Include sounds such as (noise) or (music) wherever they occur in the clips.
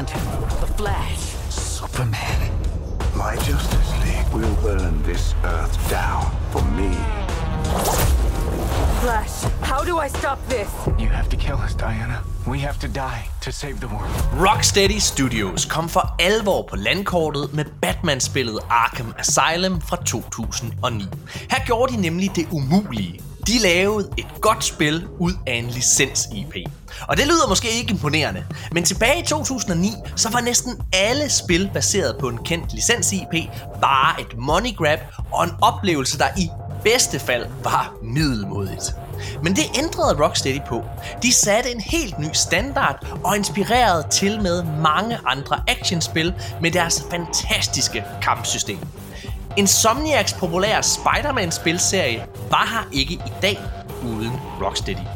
Lantern, The Flash. Superman. My Justice League will burn this earth down for me. Flash, how do I stop this? You have to kill us, Diana. We have to die to save the world. Rocksteady Studios kom for alvor på landkortet med Batman-spillet Arkham Asylum fra 2009. Her gjorde de nemlig det umulige. De lavede et godt spil ud af en licens-IP. Og det lyder måske ikke imponerende, men tilbage i 2009, så var næsten alle spil baseret på en kendt licens-IP bare et money grab og en oplevelse, der i bedste fald var middelmodigt. Men det ændrede Rocksteady på. De satte en helt ny standard og inspirerede til med mange andre actionspil med deres fantastiske kampsystem. Insomniacs populære Spider-Man-spilserie var her ikke i dag uden Rocksteady.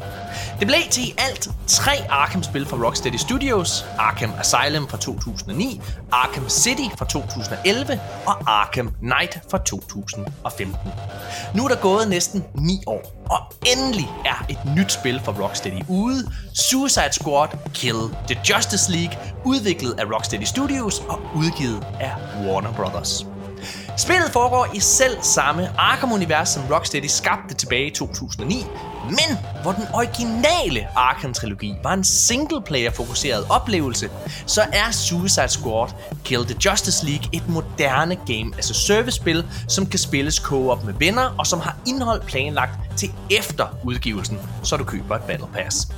Det blev til i alt tre Arkham-spil fra Rocksteady Studios, Arkham Asylum fra 2009, Arkham City fra 2011 og Arkham Knight fra 2015. Nu er der gået næsten 9 år, og endelig er et nyt spil fra Rocksteady ude, Suicide Squad Kill the Justice League, udviklet af Rocksteady Studios og udgivet af Warner Brothers. Spillet foregår i selv samme Arkham-univers, som Rocksteady skabte tilbage i 2009, men hvor den originale Arkham-trilogi var en single-player-fokuseret oplevelse, så er Suicide Squad Kill the Justice League et moderne game-as-a-service-spil, som kan spilles co-op med venner, og som har indhold planlagt til efter udgivelsen, så du køber et Battle Pass.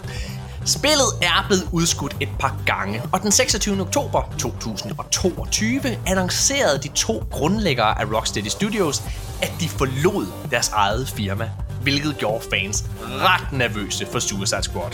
Spillet er blevet udskudt et par gange, og den 26. oktober 2022 annoncerede de to grundlæggere af Rocksteady Studios, at de forlod deres eget firma, hvilket gjorde fans ret nervøse for Suicide Squad.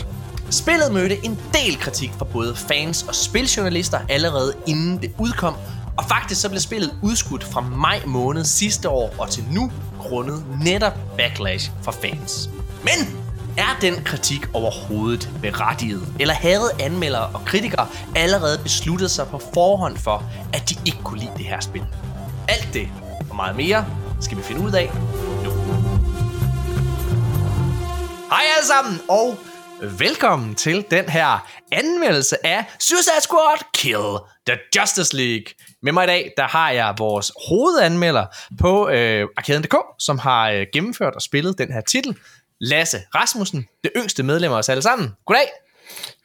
Spillet mødte en del kritik fra både fans og spiljournalister allerede inden det udkom, og faktisk så blev spillet udskudt fra maj måned sidste år og til nu, grundet netop backlash fra fans. Men er den kritik overhovedet berettiget? Eller havde anmeldere og kritikere allerede besluttet sig på forhånd for, at de ikke kunne lide det her spil? Alt det og meget mere skal vi finde ud af nu. Hej alle sammen, og velkommen til den her anmeldelse af Suicide Squad Kill the Justice League. Med mig i dag, der har jeg vores hovedanmelder på øh, Arkaden.dk, som har øh, gennemført og spillet den her titel. Lasse Rasmussen, det yngste medlem af os alle sammen. Goddag.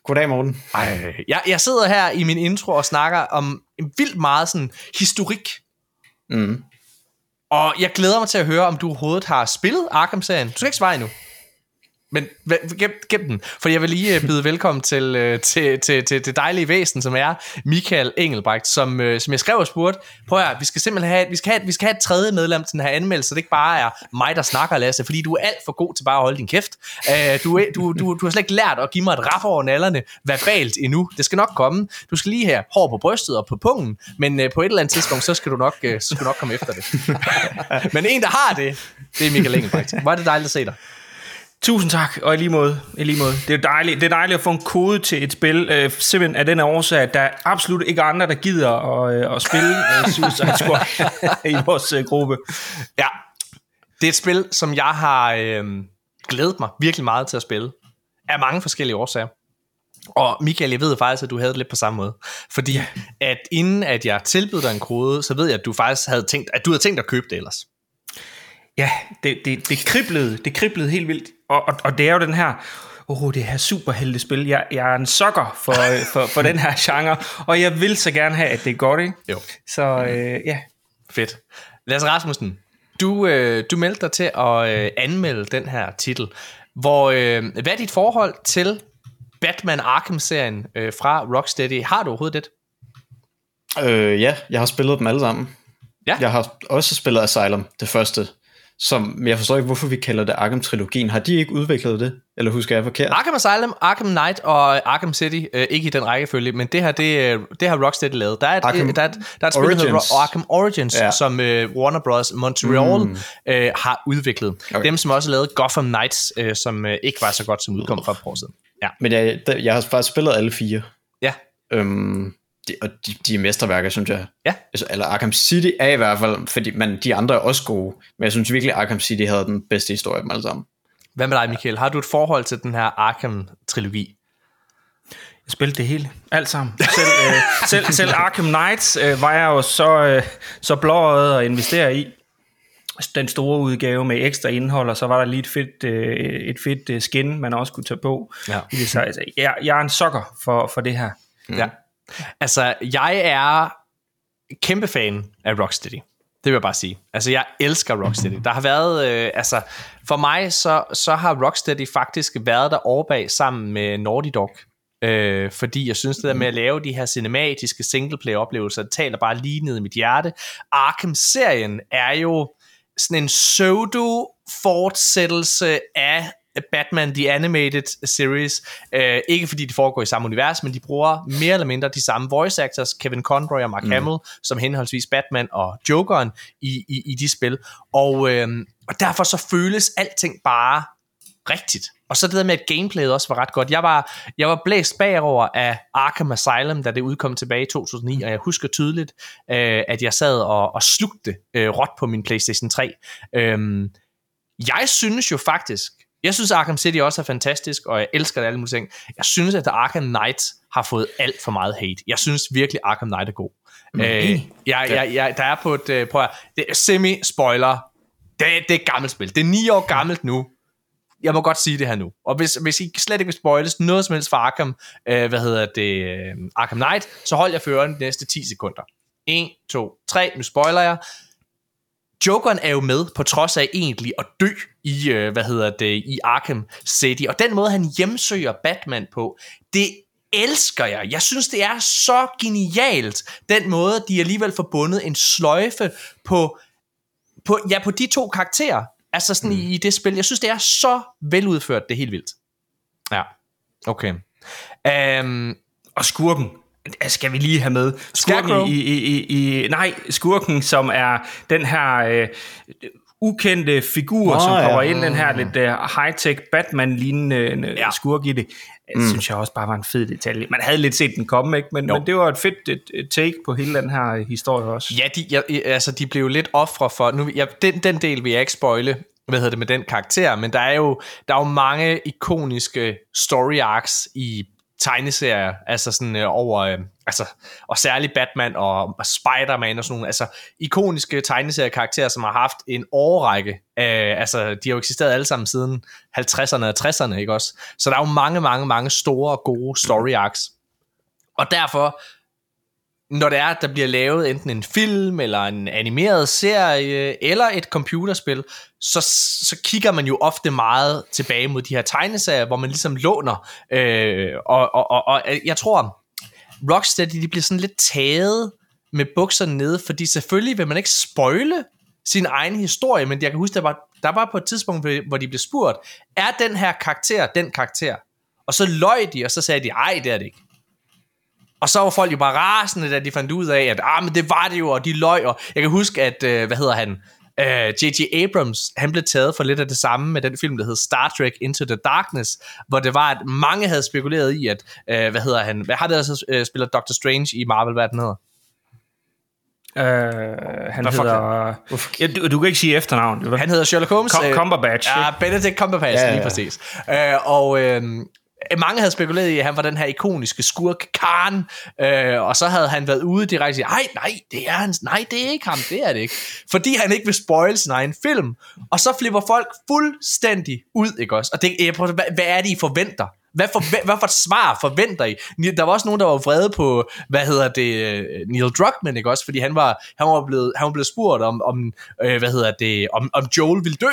Goddag, Morten. Ej, jeg, jeg sidder her i min intro og snakker om en vildt meget sådan historik. Mm. Og jeg glæder mig til at høre, om du overhovedet har spillet Arkham-serien. Du skal ikke svare endnu. Men gem, gem den, for jeg vil lige øh, byde velkommen til, øh, til, til, til det dejlige væsen, som er Michael Engelbrecht, som, øh, som jeg skrev og spurgte, prøv at vi skal simpelthen have, vi skal have, vi skal have et tredje medlem til den her anmeldelse, så det ikke bare er mig, der snakker, Lasse, fordi du er alt for god til bare at holde din kæft. Du, du, du, du har slet ikke lært at give mig et raf over nallerne verbalt endnu. Det skal nok komme. Du skal lige have hår på brystet og på pungen, men på et eller andet tidspunkt, så skal du nok, så skal du nok komme efter det. (laughs) men en, der har det, det er Michael Engelbrecht. Hvor er det dejligt at se dig. Tusind tak, og i lige måde. I lige måde. Det, er dejligt, det er dejligt at få en kode til et spil, øh, simpelthen af den årsag, at der er absolut ikke andre, der gider at, øh, at spille øh, (laughs) Suicide Squad i vores øh, gruppe. Ja, det er et spil, som jeg har øh, glædet mig virkelig meget til at spille, af mange forskellige årsager. Og Michael, jeg ved faktisk, at du havde det lidt på samme måde. Fordi at inden at jeg tilbød dig en kode, så ved jeg, at du faktisk havde tænkt, at du havde tænkt at købe det ellers. Ja, det, det, det kriblede, det kriblede helt vildt. Og, og, og det er jo den her, åh, oh, det her superheltespil. Jeg, jeg er en sokker for, (laughs) for, for den her genre, og jeg vil så gerne have, at det er godt, ikke? Jo. Så øh, ja. Fedt. Lasse Rasmussen, du, øh, du meldte dig til at øh, anmelde den her titel. Hvor, øh, hvad er dit forhold til Batman Arkham-serien øh, fra Rocksteady? Har du overhovedet det? Øh, ja, jeg har spillet dem alle sammen. Ja. Jeg har også spillet Asylum, det første som jeg forstår ikke, hvorfor vi kalder det Arkham-trilogien. Har de ikke udviklet det? Eller husker jeg forkert? Arkham Asylum, Arkham Knight og Arkham City, øh, ikke i den rækkefølge, men det her, det, øh, det har Rocksteady lavet. Der er et, Arkham øh, der er et, der er et spil, der hedder Arkham Origins, ja. som øh, Warner Bros. Montreal mm. øh, har udviklet. Okay. Dem, som også lavede Gotham Knights, øh, som øh, ikke var så godt som udkom for et par år siden. Ja. Men jeg, jeg har faktisk spillet alle fire. Ja. Øhm, de, og de, de er mesterværker, synes jeg. Ja. Altså, eller Arkham City er i hvert fald, fordi man, de andre er også gode, men jeg synes virkelig, at Arkham City havde den bedste historie af dem alle sammen. Hvad med dig, Michael? Har du et forhold til den her Arkham-trilogi? Jeg spillede det hele. Alt sammen. Selv, øh, (laughs) selv, selv Arkham Knights øh, var jeg jo så, øh, så blåøjet at investere i. Den store udgave med ekstra indhold, og så var der lige et fedt, øh, et fedt øh, skin, man også kunne tage på. Ja. Så, altså, jeg, jeg er en sokker for, for det her. Ja. Altså, jeg er kæmpe fan af Rocksteady. Det vil jeg bare sige. Altså, jeg elsker Rocksteady. Der har været, øh, altså, for mig, så, så har Rocksteady faktisk været der overbag sammen med Naughty Dog. Øh, fordi jeg synes, det der med at lave de her cinematiske singleplayer-oplevelser, det taler bare lige ned i mit hjerte. Arkham-serien er jo sådan en pseudo-fortsættelse af Batman The Animated Series. Øh, ikke fordi de foregår i samme univers, men de bruger mere eller mindre de samme voice actors, Kevin Conroy og Mark mm. Hamill, som henholdsvis Batman og Jokeren i, i, i de spil. Og, øh, og derfor så føles alting bare rigtigt. Og så det der med, at gameplayet også var ret godt. Jeg var, jeg var blæst bagover af Arkham Asylum, da det udkom tilbage i 2009, og jeg husker tydeligt, øh, at jeg sad og, og slugte øh, råt på min PlayStation 3. Øhm, jeg synes jo faktisk, jeg synes Arkham City også er fantastisk, og jeg elsker det alle mulige ting. Jeg synes, at Arkham Knight har fået alt for meget hate. Jeg synes virkelig, Arkham Knight er god. Mm, øh, jeg, jeg, jeg, der er på et, øh, prøv at, det er semi-spoiler. Det, det er et gammelt spil. Det er ni år gammelt nu. Jeg må godt sige det her nu. Og hvis, hvis I slet ikke vil spoiles noget som helst for Arkham, øh, hvad hedder det, øh, Arkham Knight, så hold jer føreren de næste 10 sekunder. 1, 2, 3, nu spoiler jeg. Jokeren er jo med, på trods af egentlig at dø i, øh, hvad hedder det, i Arkham City. Og den måde, han hjemsøger Batman på, det elsker jeg. Jeg synes, det er så genialt, den måde, de alligevel forbundet en sløjfe på, på, ja, på de to karakterer. Altså sådan mm. i, i det spil. Jeg synes, det er så veludført, det er helt vildt. Ja, okay. Um, Og skurken, skal vi lige have med. Skurken i, i, i, i, nej, skurken, som er den her øh, ukendte figur, Nå, som ja. kommer ind, den her lidt øh, high-tech Batman-lignende Ja. ja. skurk i det. Det synes jeg også bare var en fed detalje. Man havde lidt set den komme, ikke? Men, men det var et fedt et, et take på hele den her historie også. Ja, de, ja, altså, de blev lidt ofre for... Nu, ja, den, den del vil jeg ikke spoile, hvad hedder det, med den karakter, men der er jo, der er jo mange ikoniske story arcs i tegneserier, altså sådan øh, over, øh, altså, og særligt Batman og, og Spider-Man og sådan nogle, altså ikoniske tegneseriekarakterer, som har haft en årrække, øh, altså de har jo eksisteret alle sammen siden 50'erne og 60'erne, ikke også? Så der er jo mange, mange, mange store, gode story arcs. Og derfor, når det er, at der bliver lavet enten en film, eller en animeret serie, eller et computerspil, så, så kigger man jo ofte meget tilbage mod de her tegneserier, hvor man ligesom låner. Øh, og, og, og, og jeg tror, Rocksteady de bliver sådan lidt taget med bukserne nede, fordi selvfølgelig vil man ikke spoile sin egen historie, men jeg kan huske, der var, der var på et tidspunkt, hvor de blev spurgt, er den her karakter den karakter? Og så løj de, og så sagde de, ej, det er det ikke. Og så var folk jo bare rasende, da de fandt ud af, at ah, men det var det jo, og de løg. Og jeg kan huske, at, øh, hvad hedder han, øh, J.J. Abrams, han blev taget for lidt af det samme med den film, der hed Star Trek Into the Darkness, hvor det var, at mange havde spekuleret i, at, øh, hvad hedder han, hvad har det altså øh, spiller Doctor Strange i Marvel, hvad den hedder? Øh, han Hvad fuck hedder... Ja, du, du kan ikke sige efternavn. jo? Han hedder Sherlock Holmes. Com- Cumberbatch, Ja? Benedict Cumberbatch, ja, Ja, lige præcis. Øh, og øh, mange havde spekuleret i, at han var den her ikoniske skurk Khan, øh, og så havde han været ude direkte og sige, nej, nej, det er hans, nej, det er ikke ham, det er det ikke. Fordi han ikke vil spoil sin egen film. Og så flipper folk fuldstændig ud, ikke også? Og det, jeg prøver, hvad, hvad er det, I forventer? Hvad for, hvad, hvad for et svar forventer I? Der var også nogen, der var vrede på, hvad hedder det, øh, Neil Druckmann, ikke også? Fordi han var, han var, blevet, han var blevet spurgt om, om øh, hvad hedder det, om, om Joel ville dø.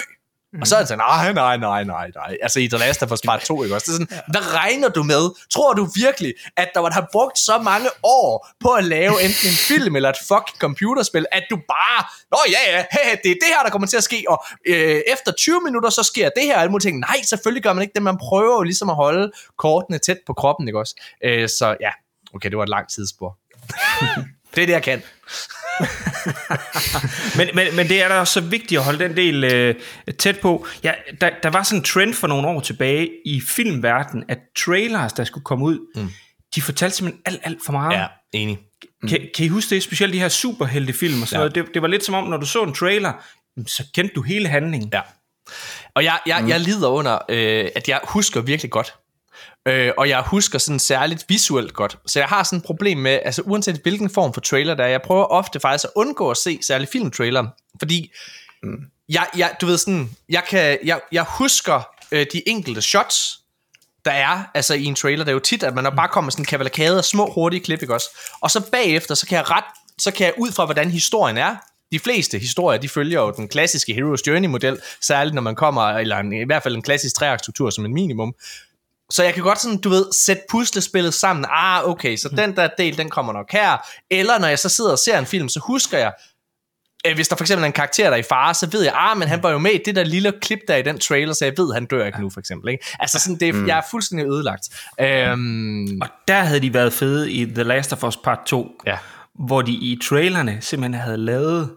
Mm. Og så er han sådan, nej, nej, nej, nej, nej. Altså i The Last of Us Part 2, ikke også? Det er sådan, ja. hvad regner du med? Tror du virkelig, at der var have brugt så mange år på at lave enten en film eller et fucking computerspil, at du bare, nå ja, ja, hey, det er det her, der kommer til at ske, og øh, efter 20 minutter, så sker det her, og alle mulige ting. Nej, selvfølgelig gør man ikke det, man prøver jo ligesom at holde kortene tæt på kroppen, ikke også? Øh, så ja, okay, det var et langt tidsspor. (laughs) det er det, jeg kan. (laughs) men, men, men det er da også så vigtigt at holde den del øh, tæt på. Ja, der, der var sådan en trend for nogle år tilbage i filmverdenen, at trailers, der skulle komme ud, mm. de fortalte simpelthen alt, alt for meget. Ja, enig. Kan, kan I huske det? Specielt de her superheltefilm og sådan Ja. noget. Det, det var lidt som om, når du så en trailer, så kendte du hele handlingen. Ja. Og jeg, jeg, mm. jeg lider under, øh, at jeg husker virkelig godt, Øh, og jeg husker sådan særligt visuelt godt. Så jeg har sådan et problem med, altså uanset hvilken form for trailer der er, jeg prøver ofte faktisk at undgå at se særligt filmtrailer, fordi mm. jeg, jeg, du ved sådan, jeg, kan, jeg, jeg husker øh, de enkelte shots, der er altså i en trailer. Det er jo tit, at man bare kommer sådan en kavalkade af små, hurtige klip, ikke også? Og så bagefter, så kan jeg ret, så kan jeg ud fra, hvordan historien er, de fleste historier, de følger jo den klassiske Hero's Journey-model, særligt når man kommer, eller en, i hvert fald en klassisk treaktstruktur som en minimum. Så jeg kan godt sådan, du ved, sætte puslespillet sammen. Ah, okay, så den der del, den kommer nok her. Eller når jeg så sidder og ser en film, så husker jeg, øh, hvis der for eksempel er en karakter, der er i fare, så ved jeg, ah, men han var jo med i det der lille klip der i den trailer, så jeg ved, han dør ikke nu, for eksempel. Ikke? Altså sådan, det, mm. jeg er fuldstændig ødelagt. Øhm, Og der havde de været fede i The Last of Us Part 2, Ja. hvor de i trailerne simpelthen havde lavet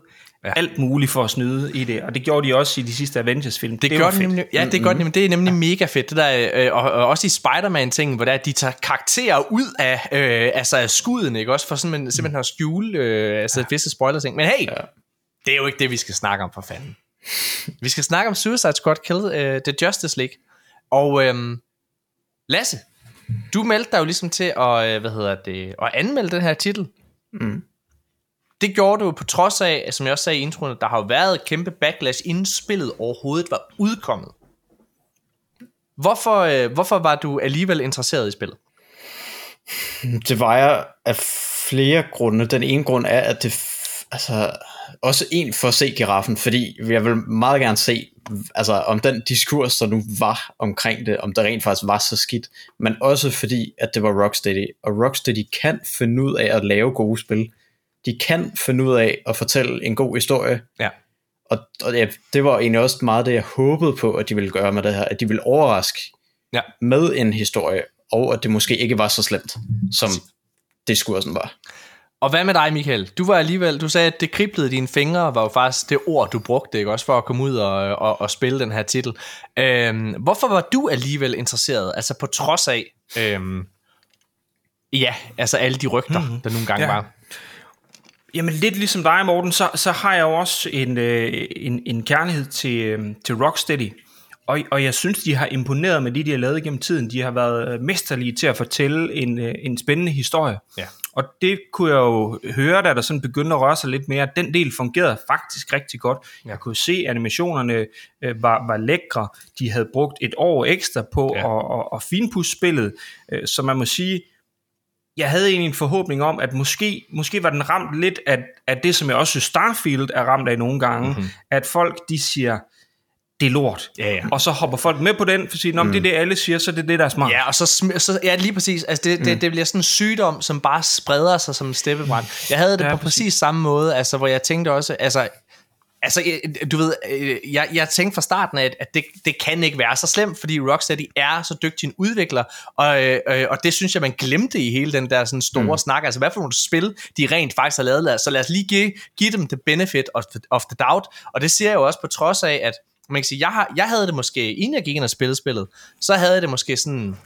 Ja. ja. alt muligt for at snyde i det. Og det gjorde de også i de sidste Avengers-film. Det, det fedt. nemlig, ja, det gør det nemlig. Det er nemlig mega fedt. Det der, øh, og, og, også i Spider-Man-tingen, hvor der, de tager karakterer ud af, øh, altså af skuden, ikke? Også for simpelthen, simpelthen at skjule øh, altså, visse spoiler-ting. Men hey, ja. det er jo ikke det, vi skal snakke om for fanden. vi skal snakke om Suicide Squad Kill øh, The Justice League. Og øh, Lasse, du meldte dig jo ligesom til at, øh, hvad hedder det, at anmelde den her titel. Mm. Det gjorde du jo på trods af, som jeg også sagde i introen, at der har jo været et kæmpe backlash, inden spillet overhovedet var udkommet. Hvorfor, øh, hvorfor var du alligevel interesseret i spillet? Hmm, det var jeg af flere grunde. Den ene grund er, at det altså, også en for at se giraffen, fordi jeg vil meget gerne se, altså, om den diskurs, der nu var omkring det, om det rent faktisk var så skidt, men også fordi, at det var Rocksteady, og Rocksteady kan finde ud af at lave gode spil. De kan finde ud af at fortælle en god historie, Ja. og, og ja, det var egentlig også meget det, jeg håbede på, at de ville gøre med det her, at de ville overraske Ja. med en historie, og at det måske ikke var så slemt, som diskursen var. Og hvad med dig, Michael? Du var alligevel, du sagde, at det kriblede dine fingre, var jo faktisk det ord, du brugte, ikke? Også for at komme ud og, og, og spille den her titel. Øhm, hvorfor var du alligevel interesseret? Altså på trods af, øhm, ja, altså alle de rygter, mm-hmm. der nogle gange Ja. var. Jamen lidt ligesom dig, Morten, så, så har jeg jo også en, øh, en, en kærlighed til, øh, til Rocksteady. Og, og jeg synes, de har imponeret med det, de har lavet gennem tiden. De har været øh, mesterlige til at fortælle en, øh, en spændende historie. Ja. Og det kunne jeg jo høre, da der sådan begyndte at røre sig lidt mere. Den del fungerede faktisk rigtig godt. Ja. Jeg kunne se, at animationerne øh, var, var lækre. De havde brugt et år ekstra på Ja. ja. at, at, at finpudse spillet. Øh, så man må sige, jeg havde egentlig en forhåbning om, at måske, måske var den ramt lidt af, af det, som jeg også synes Starfield er ramt af nogle gange, mm-hmm. at folk de siger, det er lort. Ja, ja. Og så hopper folk med på den, for at sige, mm. det er det, alle siger, så det er det, der er smart. Ja, og så, så ja, lige præcis. Altså det, det, det bliver sådan en sygdom, som bare spreder sig som en steppebrand. Jeg havde det Ja, på præcis. præcis. samme måde, altså hvor jeg tænkte også, altså Altså, du ved, øh, jeg, jeg tænkte fra starten af, at- det, det kan ikke være så slemt, fordi Rocksteady er så dygtig en udvikler, og, øh, øh, og det synes jeg, man glemte i hele den der sådan store mm. snak. Altså, hvad for nogle spil, de rent faktisk har lavet, så lad os lige give, give dem the benefit of the, of the doubt. Og det siger jeg jo også på trods af, at man kan sige, jeg, har, jeg havde det måske, inden jeg gik ind og spillede spillet, så havde jeg det måske sådan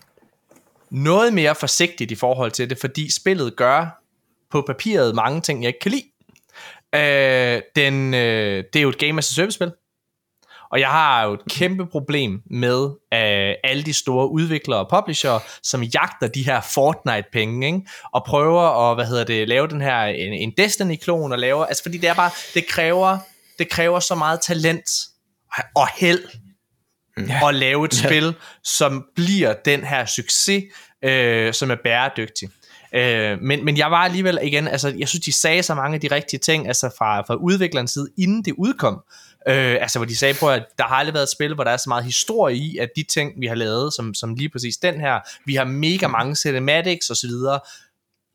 noget mere forsigtigt i forhold til det, fordi spillet gør på papiret mange ting, jeg ikke kan lide. Øh, den, øh, det er jo et game as a service spil. Og jeg har jo et kæmpe problem med øh, alle de store udviklere og publishere, som jagter de her Fortnite-penge, ikke? og prøver at hvad hedder det, lave den her en, en Destiny-klon, og laver, altså fordi det er bare, det kræver, det kræver så meget talent og held ja. at lave et spil, som bliver den her succes, øh, som er bæredygtig. Øh, men, men jeg var alligevel igen, altså jeg synes de sagde så mange af de rigtige ting, altså fra, fra udviklerens side, inden det udkom. Øh, altså hvor de sagde på, at der har aldrig været et spil, hvor der er så meget historie i, at de ting vi har lavet, som, som lige præcis den her, vi har mega mange cinematics og så videre,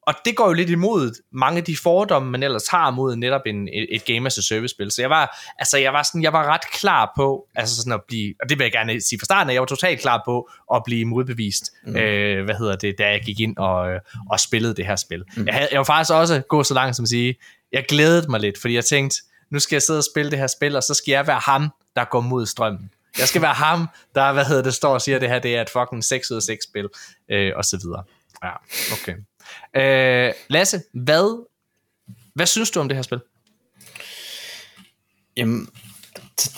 og det går jo lidt imod mange af de fordomme, man ellers har mod netop en, et, game as a service spil. Så jeg var, altså jeg var, sådan, jeg var ret klar på, altså sådan at blive, og det vil jeg gerne sige fra starten, af, jeg var totalt klar på at blive modbevist, mm. øh, hvad hedder det, da jeg gik ind og, øh, og spillede det her spil. Mm. Jeg, havde, jeg var faktisk også gå så langt som at sige, jeg glædede mig lidt, fordi jeg tænkte, nu skal jeg sidde og spille det her spil, og så skal jeg være ham, der går mod strømmen. Jeg skal være ham, der, hvad hedder det, står og siger, at det her det er et fucking 6 ud af 6 spil, øh, og så videre. Ja, okay. Øh, Lasse, hvad, hvad synes du om det her spil? Jamen,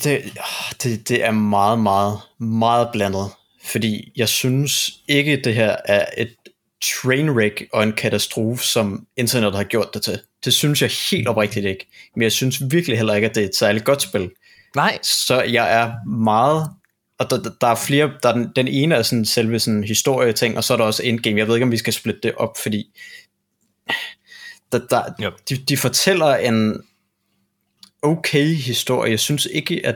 det, det, det, er meget, meget, meget blandet. fordi jeg synes ikke, det her er et trainwreck og en katastrofe, som internettet har gjort det til. Det synes jeg helt oprigtigt ikke. Men jeg synes virkelig heller ikke, at det er et særligt godt spil. Nej. Så jeg er meget... Og der, der er flere... Der er den, den ene er sådan selve sådan historieting, og så er der også endgame. Jeg ved ikke, om vi skal splitte det op, fordi... Der, der, Jo. de, de fortæller en okay historie. Jeg synes ikke, at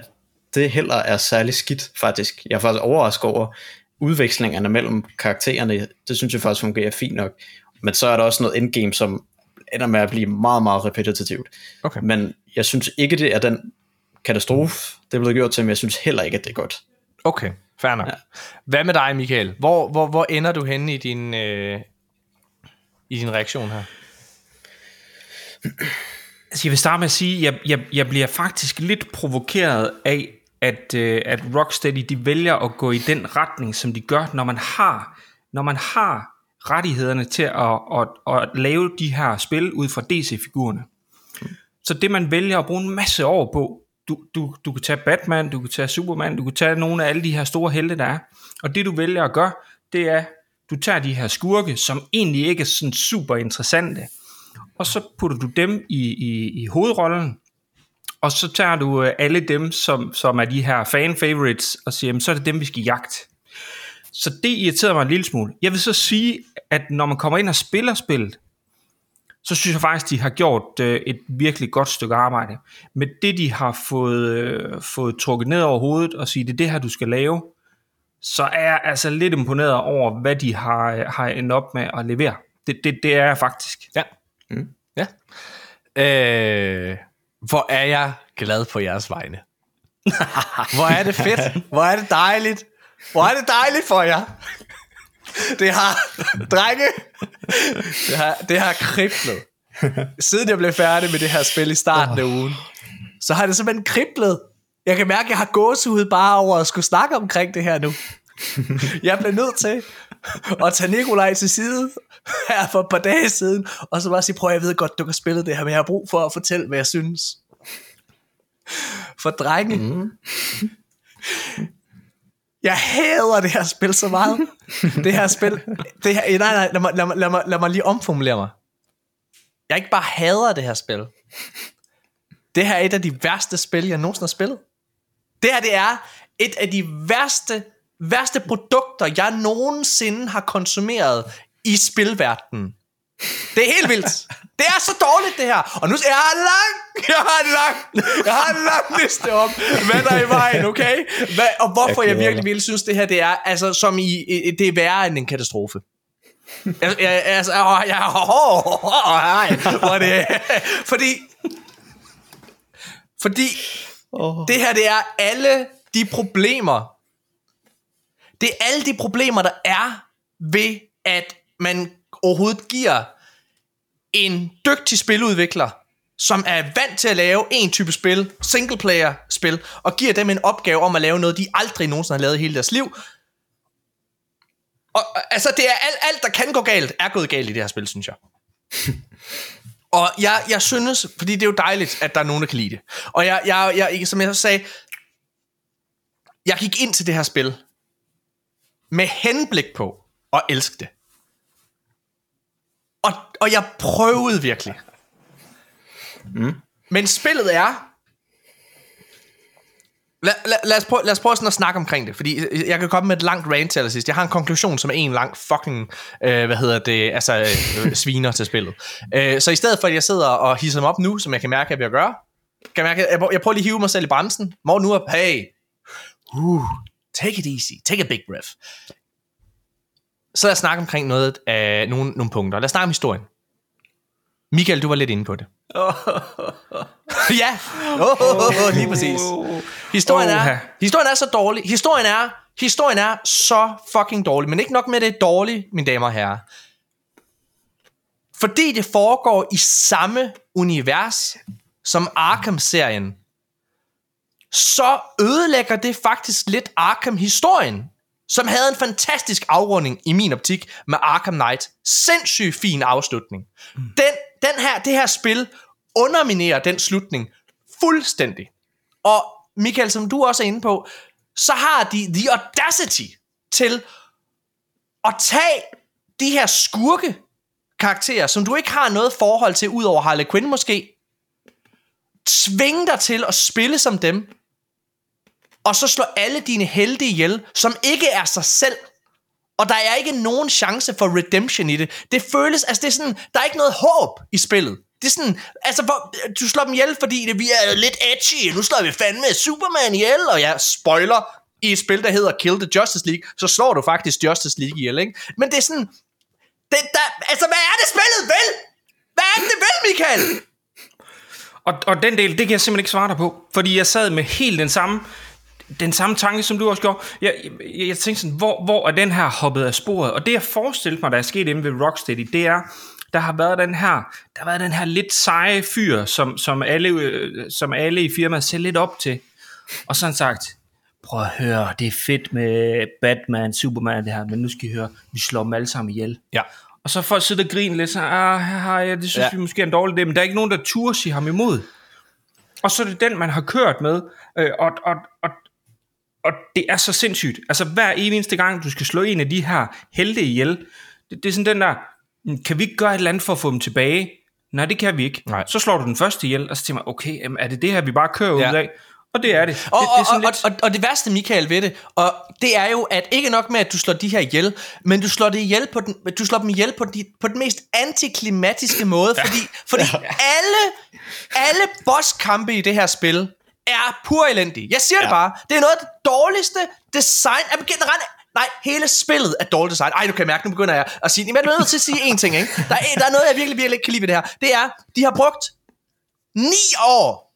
det heller er særlig skidt, faktisk. Jeg er faktisk overrasket over udvekslingerne mellem karaktererne. Det synes jeg faktisk fungerer fint nok. Men så er der også noget endgame, som ender med at blive meget, meget repetitivt. Okay. Men jeg synes ikke, det er den katastrofe, det er blevet gjort til, men jeg synes heller ikke, at det er godt. Okay, fair nok. Ja. Hvad med dig, Michael? Hvor, hvor, hvor ender du henne i din, øh, i din reaktion her? Altså, jeg vil starte med at sige, at jeg, jeg, jeg bliver faktisk lidt provokeret af, at, øh, at Rocksteady de vælger at gå i den retning, som de gør, når man har, når man har rettighederne til at, at, at lave de her spil ud fra DC-figurerne. Så det man vælger at bruge en masse år på, du, du, du kan tage Batman, du kan tage Superman, du kan tage nogle af alle de her store helte, der er. Og det du vælger at gøre, det er, du tager de her skurke, som egentlig ikke er sådan super interessante, og så putter du dem i, i, i hovedrollen, og så tager du øh, alle dem, som, som er de her fan favorites, og siger, jamen, så er det dem, vi skal jagte. Så det irriterer mig en lille smule. Jeg vil så sige, at når man kommer ind og spiller spillet, så synes jeg faktisk, de har gjort øh, et virkelig godt stykke arbejde. Med det, de har fået, øh, fået trukket ned over hovedet og sige, det er det her, du skal lave, så er jeg altså lidt imponeret over, hvad de har, har endt op med at levere. Det, det, det er jeg faktisk. Ja. Mm. Ja. Øh, hvor er jeg glad på jeres vegne. (laughs) hvor er det fedt. Hvor er det dejligt. Hvor er det dejligt for jer. Det har, drenge, det har, det har kriblet. Siden jeg blev færdig med det her spil i starten af ugen, så har det simpelthen kriblet. Jeg kan mærke, at jeg har gåsehud bare over at skulle snakke omkring det her nu. Jeg blev nødt til at tage Nikolaj til side her for et par dage siden, og så bare sige, prøv jeg ved godt, du kan spille det her, men jeg har brug for at fortælle, hvad jeg synes. For drenge, mm. Jeg hader det her spil så meget. (laughs) Det her spil, det her, nej, nej, lad mig, lad, mig, lad, mig, lad mig lige omformulere mig. Jeg ikke bare hader det her spil. Det her er et af de værste spil, jeg nogensinde har spillet. Det her, det er et af de værste, værste produkter, jeg nogensinde har konsumeret i spilverdenen. Det er helt vildt. Det er så dårligt, det her. Og nu jeg har lang, jeg har lang, jeg har en lang liste om, hvad der er i vejen, okay? Hvad, og hvorfor jeg virkelig virkelig synes, det her, det er, altså, som i, det er værre end en katastrofe. Altså, jeg, altså, jeg, åh, åh, åh, ej, hvor det, fordi, fordi, det her, det er alle de problemer, det er alle de problemer, der er ved, at man overhovedet giver en dygtig spiludvikler, som er vant til at lave en type spil, single player spil, og giver dem en opgave om at lave noget, de aldrig nogensinde har lavet i hele deres liv. Og og, altså, det er alt, alt, der kan gå galt, er gået galt i det her spil, synes jeg. (laughs) og jeg, jeg synes, fordi det er jo dejligt, at der er nogen, der kan lide det. Og jeg, jeg, jeg, som jeg også sagde, jeg gik ind til det her spil med henblik på at elske det. Og, jeg prøvede virkelig. Mm. Men spillet er... Lad, lad, lad, os prøve, lad os prøve sådan at snakke omkring det, fordi jeg kan komme med et langt rant til allersidst. Jeg har en konklusion, som er en lang fucking, øh, hvad hedder det, altså øh, (laughs) sviner til spillet. Øh, så i stedet for, at jeg sidder og hisser dem op nu, som jeg kan mærke, at jeg gøre, kan jeg, mærke, jeg, jeg prøver lige at hive mig selv i bremsen. Må nu op, hey, uh, take it easy, take a big breath. Så lad os snakke omkring noget af nogle, nogle punkter. Lad os snakke om historien. Michael, du var lidt inde på det. (laughs) ja, oh, oh, oh, lige præcis. Historien er, historien er så dårlig. Historien er, historien er så fucking dårlig. Men ikke nok med det dårligt, mine damer og herrer. Fordi det foregår i samme univers som Arkham-serien, så ødelægger det faktisk lidt Arkham-historien, som havde en fantastisk afrunding i min optik med Arkham Knight. Sindssygt fin afslutning. Mm. Den, den her, det her spil underminerer den slutning fuldstændig. Og Michael, som du også er inde på, så har de the audacity til at tage de her skurke karakterer, som du ikke har noget forhold til, udover Harley Quinn måske, tvinge dig til at spille som dem, og så slå alle dine helte ihjel, som ikke er sig selv. Og der er ikke nogen chance for redemption i det. Det føles, altså det er sådan, der er ikke noget håb i spillet. Det er sådan, altså hvor, du slår dem ihjel, fordi det, vi er lidt edgy, nu slår vi fandme Superman ihjel, og jeg spoiler i et spil, der hedder Kill the Justice League, så slår du faktisk Justice League ihjel, ikke? Men det er sådan, det, der, altså hvad er det spillet vel? Hvad er det, vel, Michael? Og, og den del, det kan jeg simpelthen ikke svare dig på, fordi jeg sad med helt den samme, den samme tanke, som du også gjorde. Jeg, jeg, jeg tænkte sådan, hvor, hvor er den her hoppet af sporet? Og det jeg forestillede mig, der er sket inde ved Rocksteady, det er, der har været den her, der har været den her lidt seje fyr, som, som, alle, øh, som alle i firmaet ser lidt op til. Og sådan sagt, prøv at høre, det er fedt med Batman, Superman det her, men nu skal I høre, vi slår dem alle sammen ihjel. Ja. Og så folk sidder og griner lidt, så, ah, ja, det synes ja. Ja. vi måske er en dårlig idé, men der er ikke nogen, der turde sige ham imod. Og så er det den, man har kørt med, øh, og, og, og, og det er så sindssygt. Altså hver eneste gang, du skal slå en af de her helte ihjel, det, det er sådan den der, "Hmm, kan vi ikke gøre et eller andet for at få dem tilbage? Nej, det kan vi ikke. Nej. Så slår du den første ihjel, og så tænker man, okay, jamen, er det det her, vi bare kører Ja. ud af? Og det er det. Og, det, og, det er sådan og, lidt... og, og det værste, Michael, ved det, og det er jo, at ikke nok med, at du slår de her ihjel, men du slår, det ihjel på den, du slår dem ihjel på, de, på den mest antiklimatiske måde, fordi, fordi alle, alle bosskampe i det her spil er pur elendige. Jeg siger ja. det bare. Det er noget af det dårligste design af generelt. Nej, hele spillet er dårligt design. Ej, du kan mærke, nu begynder jeg at sige, men jeg er nødt til at sige én ting, ikke? Der er, der er noget, jeg virkelig, virkelig ikke kan lide ved det her. Det er, de har brugt ni år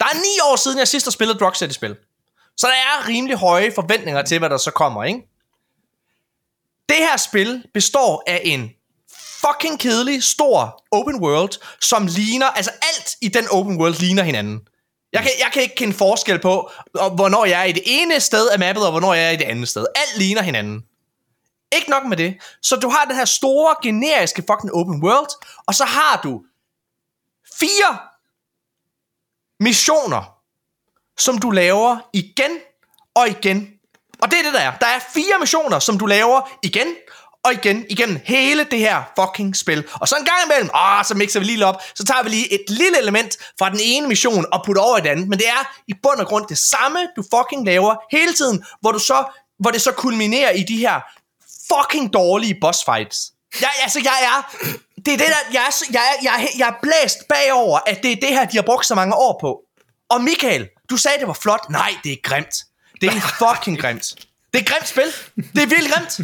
der er ni år siden, jeg sidst har spillet et Rocksteady-spil. Så der er rimelig høje forventninger til, hvad der så kommer, ikke? Det her spil består af en fucking kedelig, stor open world, som ligner, altså alt i den open world ligner hinanden. Jeg kan, jeg kan ikke kende forskel på, hvornår jeg er i det ene sted af mappet, og hvornår jeg er i det andet sted. Alt ligner hinanden. Ikke nok med det. Så du har den her store, generiske fucking open world, og så har du fire missioner, som du laver igen og igen. Og det er det, der er. Der er fire missioner, som du laver igen og igen igennem hele det her fucking spil. Og så en gang imellem, åh, så mixer vi lige lidt op, så tager vi lige et lille element fra den ene mission og putter over i den anden. Men det er i bund og grund det samme, du fucking laver hele tiden, hvor, du så, hvor det så kulminerer i de her fucking dårlige boss fights. Jeg, altså, jeg er... Det er det der... Jeg er, jeg, er, jeg, er, jeg er blæst bagover, at det er det her, de har brugt så mange år på. Og Michael, du sagde, det var flot. Nej, det er grimt. Det er fucking grimt. Det er et grimt spil. Det er vildt grimt.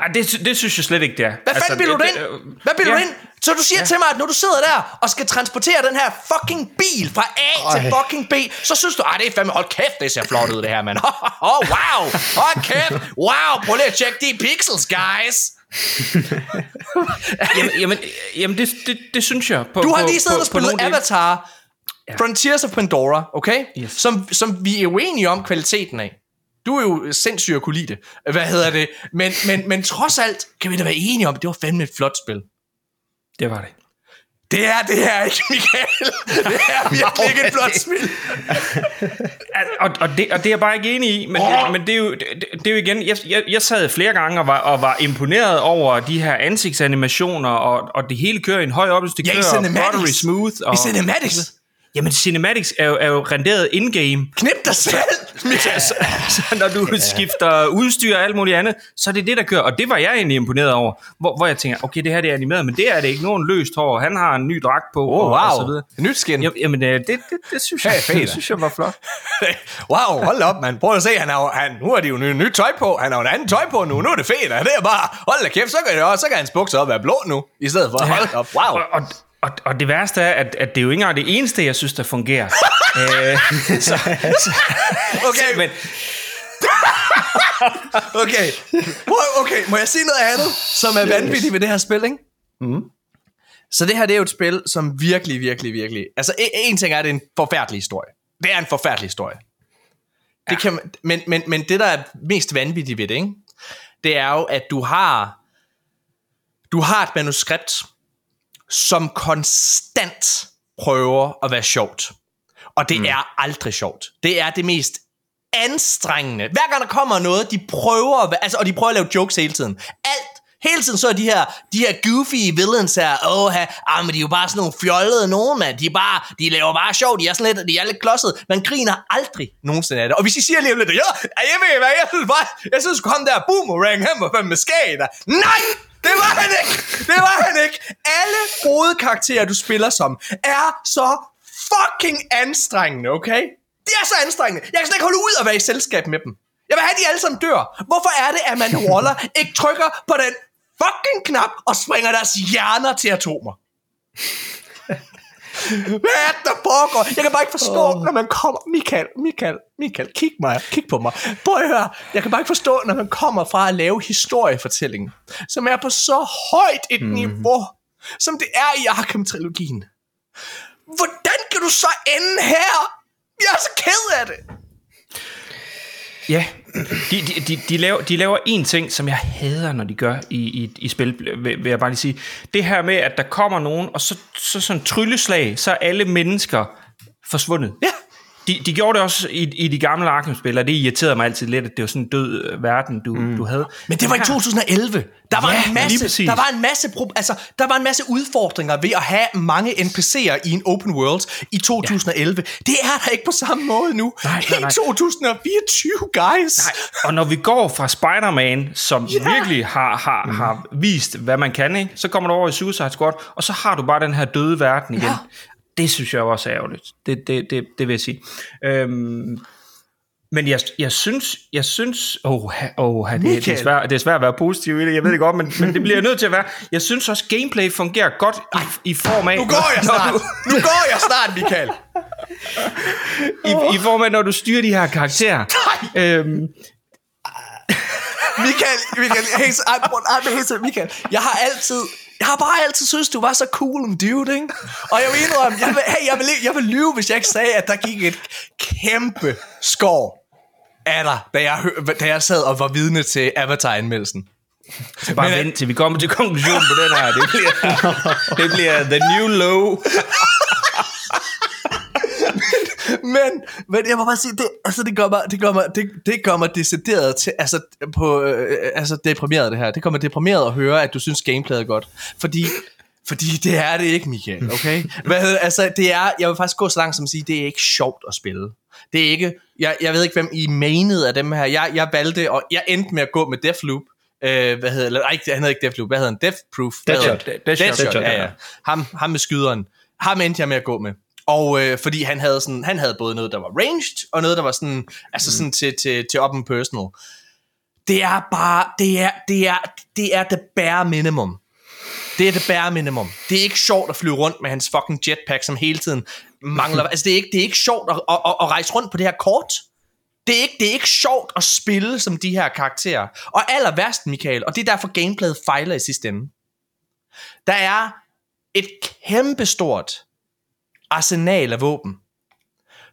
Ej, det, det synes jeg slet ikke, det er. Hvad fanden bilder du det- ind? Hvad bilder ja. du ind? Så du siger ja. til mig, at når du sidder der og skal transportere den her fucking bil fra A til Ej. fucking B, så synes du, at det er fandme, hold kæft, det ser flot ud det her, mand. Åh, (laughs) oh, wow. Hold kæft. Wow, prøv lige at tjekke de pixels, guys. (laughs) Jamen, jamen, jamen det, det, det synes jeg. På, Du har lige siddet på, og spillet. Avatar, Frontiers of Pandora, okay? Yes. Som, som vi er uenige om kvaliteten af. Du er jo sindssyg at kunne lide det. Hvad hedder det? Men, men, men trods alt kan vi da være enige om, at det var fandme et flot spil. Det var det. Det er det her ikke, Michael. Det er (laughs) virkelig ikke et flot spil. Og, og, det, og det er jeg bare ikke enig i, men, oh. men det, er jo, det, det er jo igen, jeg, jeg, jeg sad flere gange og var, og var imponeret over de her ansigtsanimationer, og, og det hele kører i en høj opløsning, det Ja, i kører cinematics. buttery smooth. Og, I cinematics. Jamen, cinematics er jo, er jo renderet in-game. Knip dig selv, (laughs) Michael. Så, så når du skifter udstyr og alt muligt andet, så er det det, der kører. Og det var jeg egentlig imponeret over. Hvor, hvor jeg tænker, okay, det her det er animeret, men det er det ikke. Nogen løst hår, han har en ny dragt på, Oh, og, og så wow. videre. Nyt skin. Jamen, øh, det, det, det, synes jeg, Hey, fedt. det (laughs) synes jeg var flot. (laughs) wow, hold op, mand. Prøv at se, han har, han, nu har de jo nyt, nyt tøj på. Han har en anden tøj på nu. Nu er det fedt. Det er bare, hold da kæft, så kan, det også, så kan hans bukser op være blå nu. I stedet for, hold op, wow. Og, og, og, og det værste er, at, at det er jo ikke engang det eneste, jeg synes, der fungerer. (laughs) øh, så, så, Okay, men, okay. Okay, må jeg sige noget andet, som er vanvittigt ved det her spil, ikke? Mm. Så det her, det er jo et spil, som virkelig, virkelig, virkelig... Altså, en, ting er, at det er en forfærdelig historie. Det er en forfærdelig historie. Det kan, man- men, men, men det, der er mest vanvittigt ved det, ikke? det er jo, at du har... Du har et manuskript, som konstant prøver at være sjovt. Og det mm. er aldrig sjovt. Det er det mest anstrengende. Hver gang der kommer noget, de prøver, at altså, og de prøver at lave jokes hele tiden. Alt Hele tiden så er de her, de her goofy villains her, åh, ah, men de er jo bare sådan nogle fjollede nogen, mand. De, er bare, de laver bare sjov, de er sådan lidt, de er lidt klodset. Man griner aldrig nogensinde af det. Og hvis I siger lige om lidt, ja, jeg ved hvad, jeg synes bare, jeg synes ham der boomerang, han var fandme skæg. Nej! Det var han ikke! Det var han ikke! Alle hovedkarakterer, du spiller som, er så fucking anstrengende, okay? Det er så anstrengende. Jeg kan slet ikke holde ud at være i selskab med dem. Jeg vil have, at de alle sammen dør. Hvorfor er det, at man Waller (laughs) ikke trykker på den fucking knap og springer deres hjerner til atomer? Hvad er der foregår? Jeg kan bare ikke forstå, oh. når man kommer... Michael, Michael, Michael, kig mig, kig på mig. Prøv at høre. Jeg kan bare ikke forstå, når man kommer fra at lave historiefortælling, som er på så højt et mm. niveau, som det er i Arkham-trilogien. Hvordan kan du så ende her? Jeg er så ked af det. Ja, de, de, de, de, laver, de laver en ting, som jeg hader, når de gør i, i, i spil, vil, vil jeg bare lige sige. Det her med, at der kommer nogen, og så, så sådan trylleslag, så er alle mennesker forsvundet. Ja. De, de gjorde det også i, i de gamle Arkham-spil, og det irriterede mig altid lidt, at det var sådan en død øh, verden, du, mm. du havde. Men det var i 2011. Der var Ja, en masse, der var en masse, pro- altså, der var en masse udfordringer ved at have mange NPC'er i en open world i 2011. Ja. Det er der ikke på samme måde nu. Nej, nej, nej. I 2024, guys. Nej, og når vi går fra Spider-Man, som Ja. virkelig har, har, mm. har vist, hvad man kan, ikke? så kommer du over i Suicide Squad, og så har du bare den her døde verden igen. Ja. Det synes jeg også er ærgerligt. Det, det, det, det vil jeg sige. Øhm, men jeg, jeg synes, jeg synes, oh, oh, det, det, er svært, det er svært at være positiv i det, jeg ved det godt, men, men det bliver jeg nødt til at være. Jeg synes også, gameplay fungerer godt i, i form af... Nu går jeg snart. du- Nu går jeg snart, Michael. i, I form af, når du styrer de her karakterer. Øhm, Michael, Michael, hey, så- ej, prøv- ej, men helt seriøst, Michael, jeg har altid, jeg har bare altid synes, du var så cool en dude, ikke? Og jeg vil indrømme, jeg vil, hey, jeg vil, jeg vil lyve, hvis jeg ikke sagde, at der gik et kæmpe skår af dig, da jeg, da jeg sad og var vidne til Avatar-anmeldelsen. Bare Men- vent til vi kommer til konklusionen på den her. Det bliver, det bliver the new low. Men, men jeg må bare sige, det, altså det gør mig, det gør mig, det, det gør mig decideret til, altså, på, øh, altså deprimeret det her. Det mig deprimeret at høre, at du synes gameplayet er godt. Fordi, fordi det er det ikke, Michael, okay? Hvad, hedder- altså, det er, jeg vil faktisk gå så langt som at sige, det er ikke sjovt at spille. Det er ikke, jeg, jeg ved ikke, hvem I menede af dem her. Jeg, jeg valgte, og jeg endte med at gå med Deathloop. Øh, hvad hedder, eller, ej, han hedder ikke Deathloop, hvad hedder han? Death Proof. Hvad hedder Deathshot. Deathshot. Deathshot, Deathshot, ja. ja. Ham, ham med skyderen. Ham endte jeg med at gå med. Og øh, fordi han havde sådan, han havde både noget, der var ranged, og noget, der var sådan, altså Mm. sådan til, til, til up and personal. Det er bare, det er, det er, det er det bare minimum. Det er det bare minimum. Det er ikke sjovt at flyve rundt med hans fucking jetpack, som hele tiden mangler. (laughs) altså, det er ikke, det er ikke sjovt at, at, at, at rejse rundt på det her kort. Det er, ikke, det er ikke sjovt at spille som de her karakterer. Og aller værst, Michael, og det er derfor gameplayet fejler i sidste ende. Der er et kæmpestort arsenal af våben,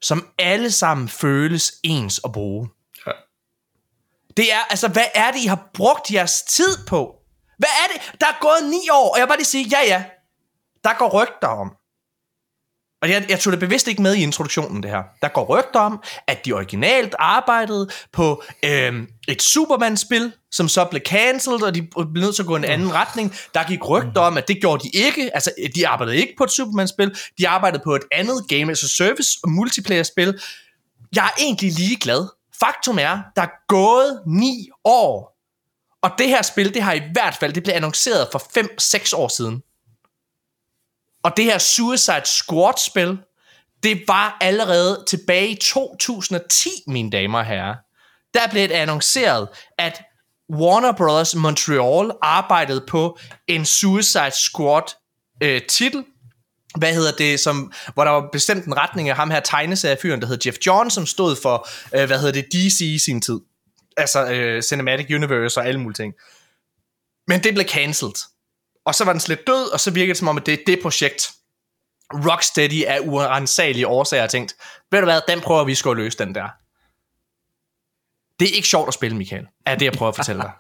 som alle sammen føles ens at bruge. Ja. Det er, altså, hvad er det, I har brugt jeres tid på? Hvad er det? Der er gået ni år, og jeg bare lige sige, ja ja, der går rygter om. Og jeg, jeg tog det bevidst ikke med i introduktionen, det her. Der går rygter om, at de originalt arbejdede på øhm, et Superman-spil, som så blev cancelled, og de blev nødt til at gå en anden retning. Der gik rygter om, at det gjorde de ikke. Altså, de arbejdede ikke på et Superman-spil. De arbejdede på et andet Game as a Service og multiplayer-spil. Jeg er egentlig ligeglad. Faktum er, der er gået ni år. Og det her spil, det har i hvert fald, det blev annonceret for 5-6 år siden. Og det her Suicide Squad-spil, det var allerede tilbage i 2010, mine damer og herrer. Der blev det annonceret, at Warner Bros. Montreal arbejdede på en Suicide Squad øh, titel, hvad hedder det, som, hvor der var bestemt en retning af ham her tegneseriefyren, der hed Jeff John, som stod for, øh, hvad hedder det, DC i sin tid. Altså øh, Cinematic Universe og alle mulige ting. Men det blev cancelled. Og så var den slet død, og så virkede det som om, at det er det projekt. Rocksteady af uansagelige årsager har tænkt, ved du hvad, den prøver vi sgu at løse, den der. Det er ikke sjovt at spille, Michael, er det, jeg prøver at fortælle dig.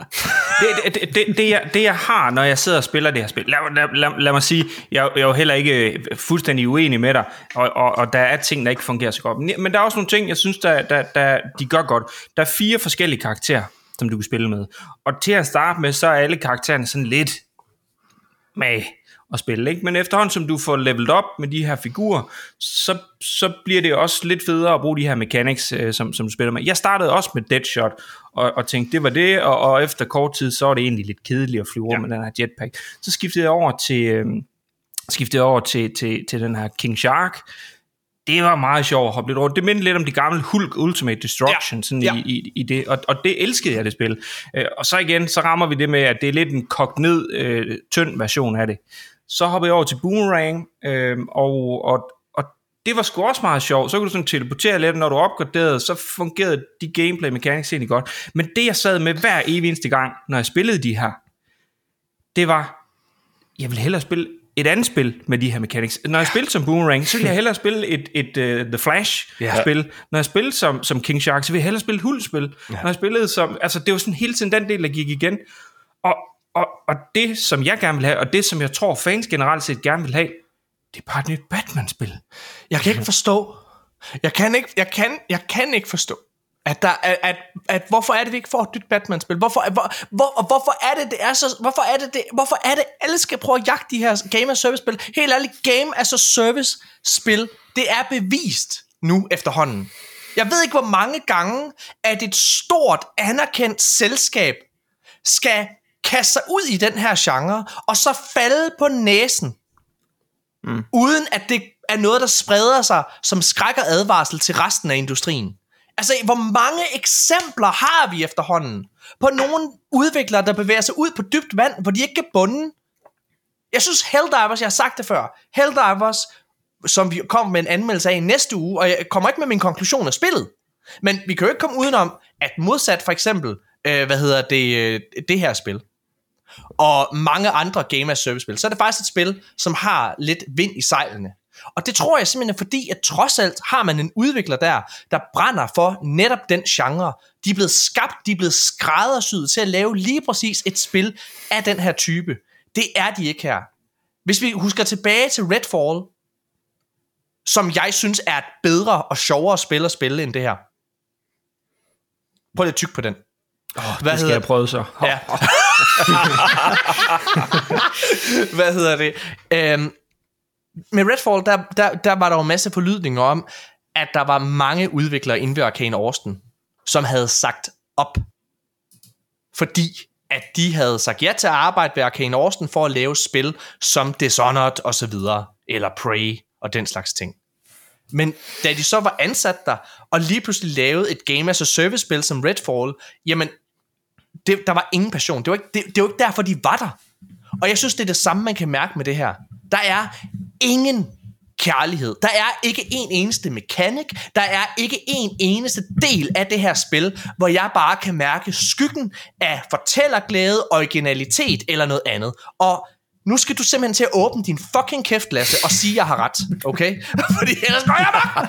(laughs) det, det, det, det, jeg, det jeg har, når jeg sidder og spiller det her spil, lad, lad, lad, lad mig sige, jeg, jeg er jo heller ikke øh, fuldstændig uenig med dig, og, og, og der er ting, der ikke fungerer så godt. Men der er også nogle ting, jeg synes, der, der, der, de gør godt. Der er fire forskellige karakterer, som du kan spille med. Og til at starte med, så er alle karaktererne sådan lidt med at spille. Ikke? Men efterhånden som du får leveled op med de her figurer, så, så bliver det også lidt federe at bruge de her mechanics, øh, som, som du spiller med. Jeg startede også med Deadshot, og, og tænkte, det var det, og, og efter kort tid, så var det egentlig lidt kedeligt at flyve ja. med den her jetpack. Så skiftede jeg over til, øh, skiftede over til, til, til den her King Shark, det var meget sjovt at hoppe lidt rundt. Det mindede lidt om de gamle Hulk Ultimate Destruction, ja. sådan ja. I, i, i det, og, og det elskede jeg, det spil. Øh, og så igen, så rammer vi det med, at det er lidt en kogt ned, øh, tynd version af det. Så hopper jeg over til Boomerang, øh, og, og, og det var sgu også meget sjovt. Så kunne du sådan teleportere lidt, når du opgraderede, så fungerede de gameplay mechanics egentlig godt. Men det jeg sad med hver evig eneste gang, når jeg spillede de her, det var, jeg vil hellere spille et andet spil med de her mechanics. Når jeg spiller som Boomerang, så vil jeg hellere spille et, et uh, The Flash-spil. Ja. Når jeg spiller som, som King Shark, så vil jeg hellere spille et hulspil. Ja. Når jeg spillede som... Altså, det var sådan hele tiden den del, der gik igen. Og, og, og det, som jeg gerne vil have, og det, som jeg tror, fans generelt set gerne vil have, det er bare et nyt Batman-spil. Jeg kan ikke (laughs) forstå... Jeg kan ikke, jeg kan, jeg kan ikke forstå, at, der, at, at, at hvorfor er det, vi ikke får et nyt Batman-spil? Hvorfor, hvor, hvor, hvorfor er det, det er så... Hvorfor er det, det, hvorfor er det, alle skal prøve at jagte de her Game as Service-spil? Helt ærligt, Game as a Service-spil, det er bevist nu efterhånden. Jeg ved ikke, hvor mange gange, at et stort, anerkendt selskab skal kaste sig ud i den her genre, og så falde på næsen, mm. uden at det er noget, der spreder sig som skræk og advarsel til resten af industrien. Altså, hvor mange eksempler har vi efterhånden på nogle udviklere, der bevæger sig ud på dybt vand, hvor de ikke kan bunde? Jeg synes Helldivers, jeg har sagt det før, Helldivers, som vi kommer med en anmeldelse af i næste uge, og jeg kommer ikke med min konklusion af spillet, men vi kan jo ikke komme udenom, at modsat for eksempel, øh, hvad hedder det, øh, det her spil, og mange andre Game as Service spil, så er det faktisk et spil, som har lidt vind i sejlene. Og det tror jeg simpelthen er fordi, at trods alt har man en udvikler der, der brænder for netop den genre. De er blevet skabt, de er blevet skræddersyet til at lave lige præcis et spil af den her type. Det er de ikke her. Hvis vi husker tilbage til Redfall, som jeg synes er et bedre og sjovere spil at spille end det her. Prøv lige at tykke på den. Oh, Hvad det skal jeg prøve så. Ja. (laughs) Hvad hedder det? Øhm, med Redfall, der, der, der var der jo masse forlydninger om, at der var mange udviklere inde ved Arcane Austin, som havde sagt op. Fordi at de havde sagt ja til at arbejde ved Arcane Austin for at lave spil som Dishonored og så videre, eller Prey og den slags ting. Men da de så var ansat der, og lige pludselig lavede et game as a service spil som Redfall, jamen, det, der var ingen passion. Det var, ikke, det, det var ikke derfor, de var der. Og jeg synes, det er det samme, man kan mærke med det her. Der er ingen kærlighed. Der er ikke en eneste mekanik. Der er ikke en eneste del af det her spil, hvor jeg bare kan mærke skyggen af fortællerglæde, originalitet eller noget andet. Og nu skal du simpelthen til at åbne din fucking kæft, Lasse, og sige, at jeg har ret, okay? (laughs) Fordi ellers går jeg bare!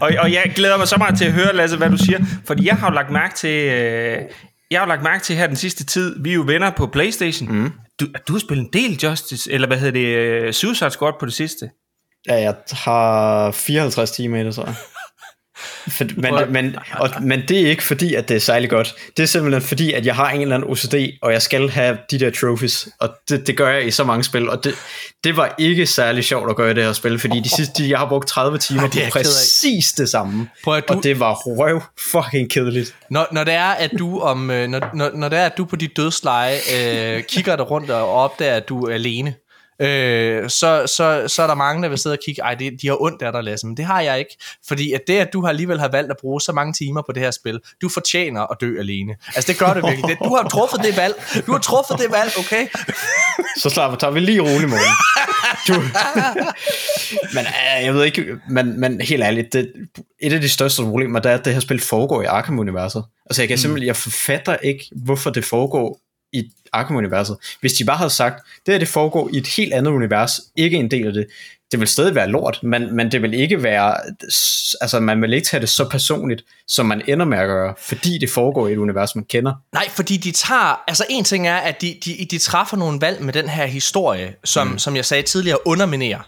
(laughs) og, og jeg glæder mig så meget til at høre, Lasse, hvad du siger, fordi jeg har jo lagt mærke til, øh, jeg har lagt mærke til her den sidste tid, vi er jo venner på Playstation. Mm. Du, du har spillet en del Justice, eller hvad hedder det, øh, Suicide Squad på det sidste. Ja, jeg har 54 timer i det, så for, men, men, og, men det er ikke fordi, at det er særlig godt. Det er simpelthen fordi, at jeg har en eller anden OCD, og jeg skal have de der trophies, og det, det gør jeg i så mange spil, og det, det var ikke særlig sjovt at gøre det her spil, fordi de sidste, jeg har brugt 30 timer Ej, på præcis det samme, Prøv, du, og det var røv fucking kedeligt. Når, når det er, at du om, øh, når, når, når det er, at du på dit dødsleje øh, kigger dig rundt og opdager, at du er alene, øh, så, så, så er der mange, der vil sidde og kigge, ej, det, de har ondt af dig, Lasse, men det har jeg ikke. Fordi at det, at du har alligevel har valgt at bruge så mange timer på det her spil, du fortjener at dø alene. Altså, det gør det virkelig. Det, du har truffet det valg. Du har truffet det valg, okay? (laughs) så slapper tager vi lige roligt, morgen. Du... men øh, jeg ved ikke, men, men helt ærligt, det, et af de største problemer, det er, at det her spil foregår i Arkham-universet. Altså, jeg kan mm. simpelthen, jeg forfatter ikke, hvorfor det foregår i Arkham-universet. Hvis de bare havde sagt, det her det foregår i et helt andet univers, ikke en del af det, det vil stadig være lort, men, men det vil ikke være, altså man vil ikke tage det så personligt, som man ender med at gøre, fordi det foregår i et univers, man kender. Nej, fordi de tager, altså en ting er, at de, de, de træffer nogle valg med den her historie, som, mm. som jeg sagde tidligere, underminerer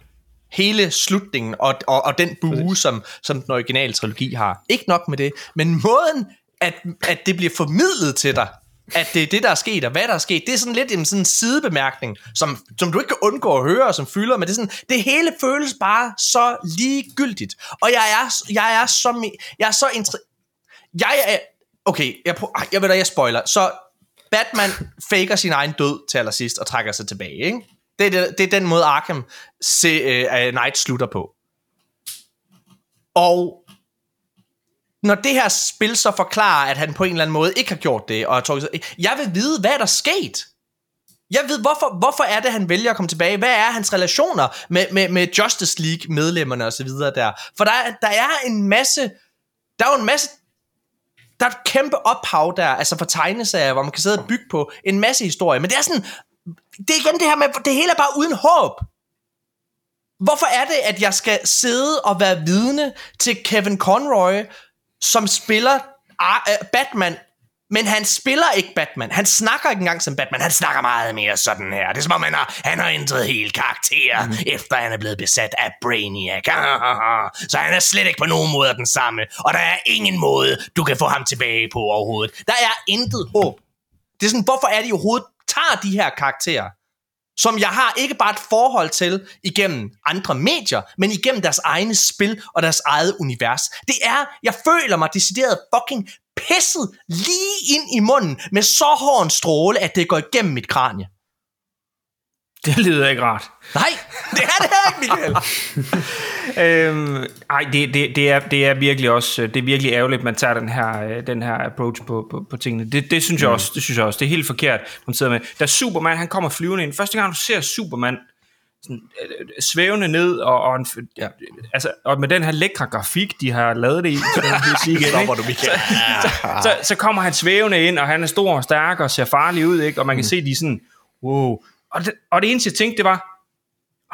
hele slutningen og, og, og den bue, som, som den originale trilogi har. Ikke nok med det, men måden, at, at det bliver formidlet til dig, at det er det, der er sket, og hvad der er sket. Det er sådan lidt en sådan sidebemærkning, som, som du ikke kan undgå at høre, og som fylder, men det, er sådan, det hele føles bare så ligegyldigt. Og jeg er, jeg er så, jeg er så intri- jeg er, okay, jeg, prøver, jeg ved da, jeg spoiler. Så Batman faker sin egen død til allersidst og trækker sig tilbage, ikke? Det er, det, det er den måde Arkham se, uh, Knight slutter på. Og når det her spil så forklarer, at han på en eller anden måde ikke har gjort det, og har trukket jeg vil vide, hvad der er sket. Jeg ved, hvorfor, hvorfor er det, han vælger at komme tilbage? Hvad er hans relationer med, med, med Justice League-medlemmerne og så videre der? For der, der er en masse, der er jo en masse, der er et kæmpe ophav der, altså for tegneserier, hvor man kan sidde og bygge på en masse historie. Men det er sådan, det er igen det her med, det hele er bare uden håb. Hvorfor er det, at jeg skal sidde og være vidne til Kevin Conroy, som spiller Batman, men han spiller ikke Batman. Han snakker ikke engang som Batman. Han snakker meget mere sådan her. Det er som om, han har, han har ændret hele karakter, mm. efter han er blevet besat af Brainiac. (laughs) Så han er slet ikke på nogen måde den samme. Og der er ingen måde, du kan få ham tilbage på overhovedet. Der er intet håb. Det er sådan, hvorfor er de overhovedet tager de her karakterer som jeg har ikke bare et forhold til igennem andre medier, men igennem deres egne spil og deres eget univers. Det er, jeg føler mig decideret fucking pisset lige ind i munden med så hård en stråle, at det går igennem mit kranie. Det lyder ikke rart. Nej, (laughs) det er det her ikke, Michael. (laughs) øhm, ej, det, det, det, er, det er virkelig også det er virkelig ærgerligt, at man tager den her, øh, den her approach på, på, på tingene. Det, det, synes jeg mm. også, det synes jeg også. Det er helt forkert, man sidder med. Da Superman, han kommer flyvende ind. Første gang, du ser Superman sådan, øh, svævende ned, og, og, en, ja, altså, og med den her lækre grafik, de har lavet det i, så, sige igen, Stopper du, Michael. så, så, så, så kommer han svævende ind, og han er stor og stærk og ser farlig ud, ikke? og man kan mm. se, de sådan, wow, og det, og det eneste, jeg tænkte, det var,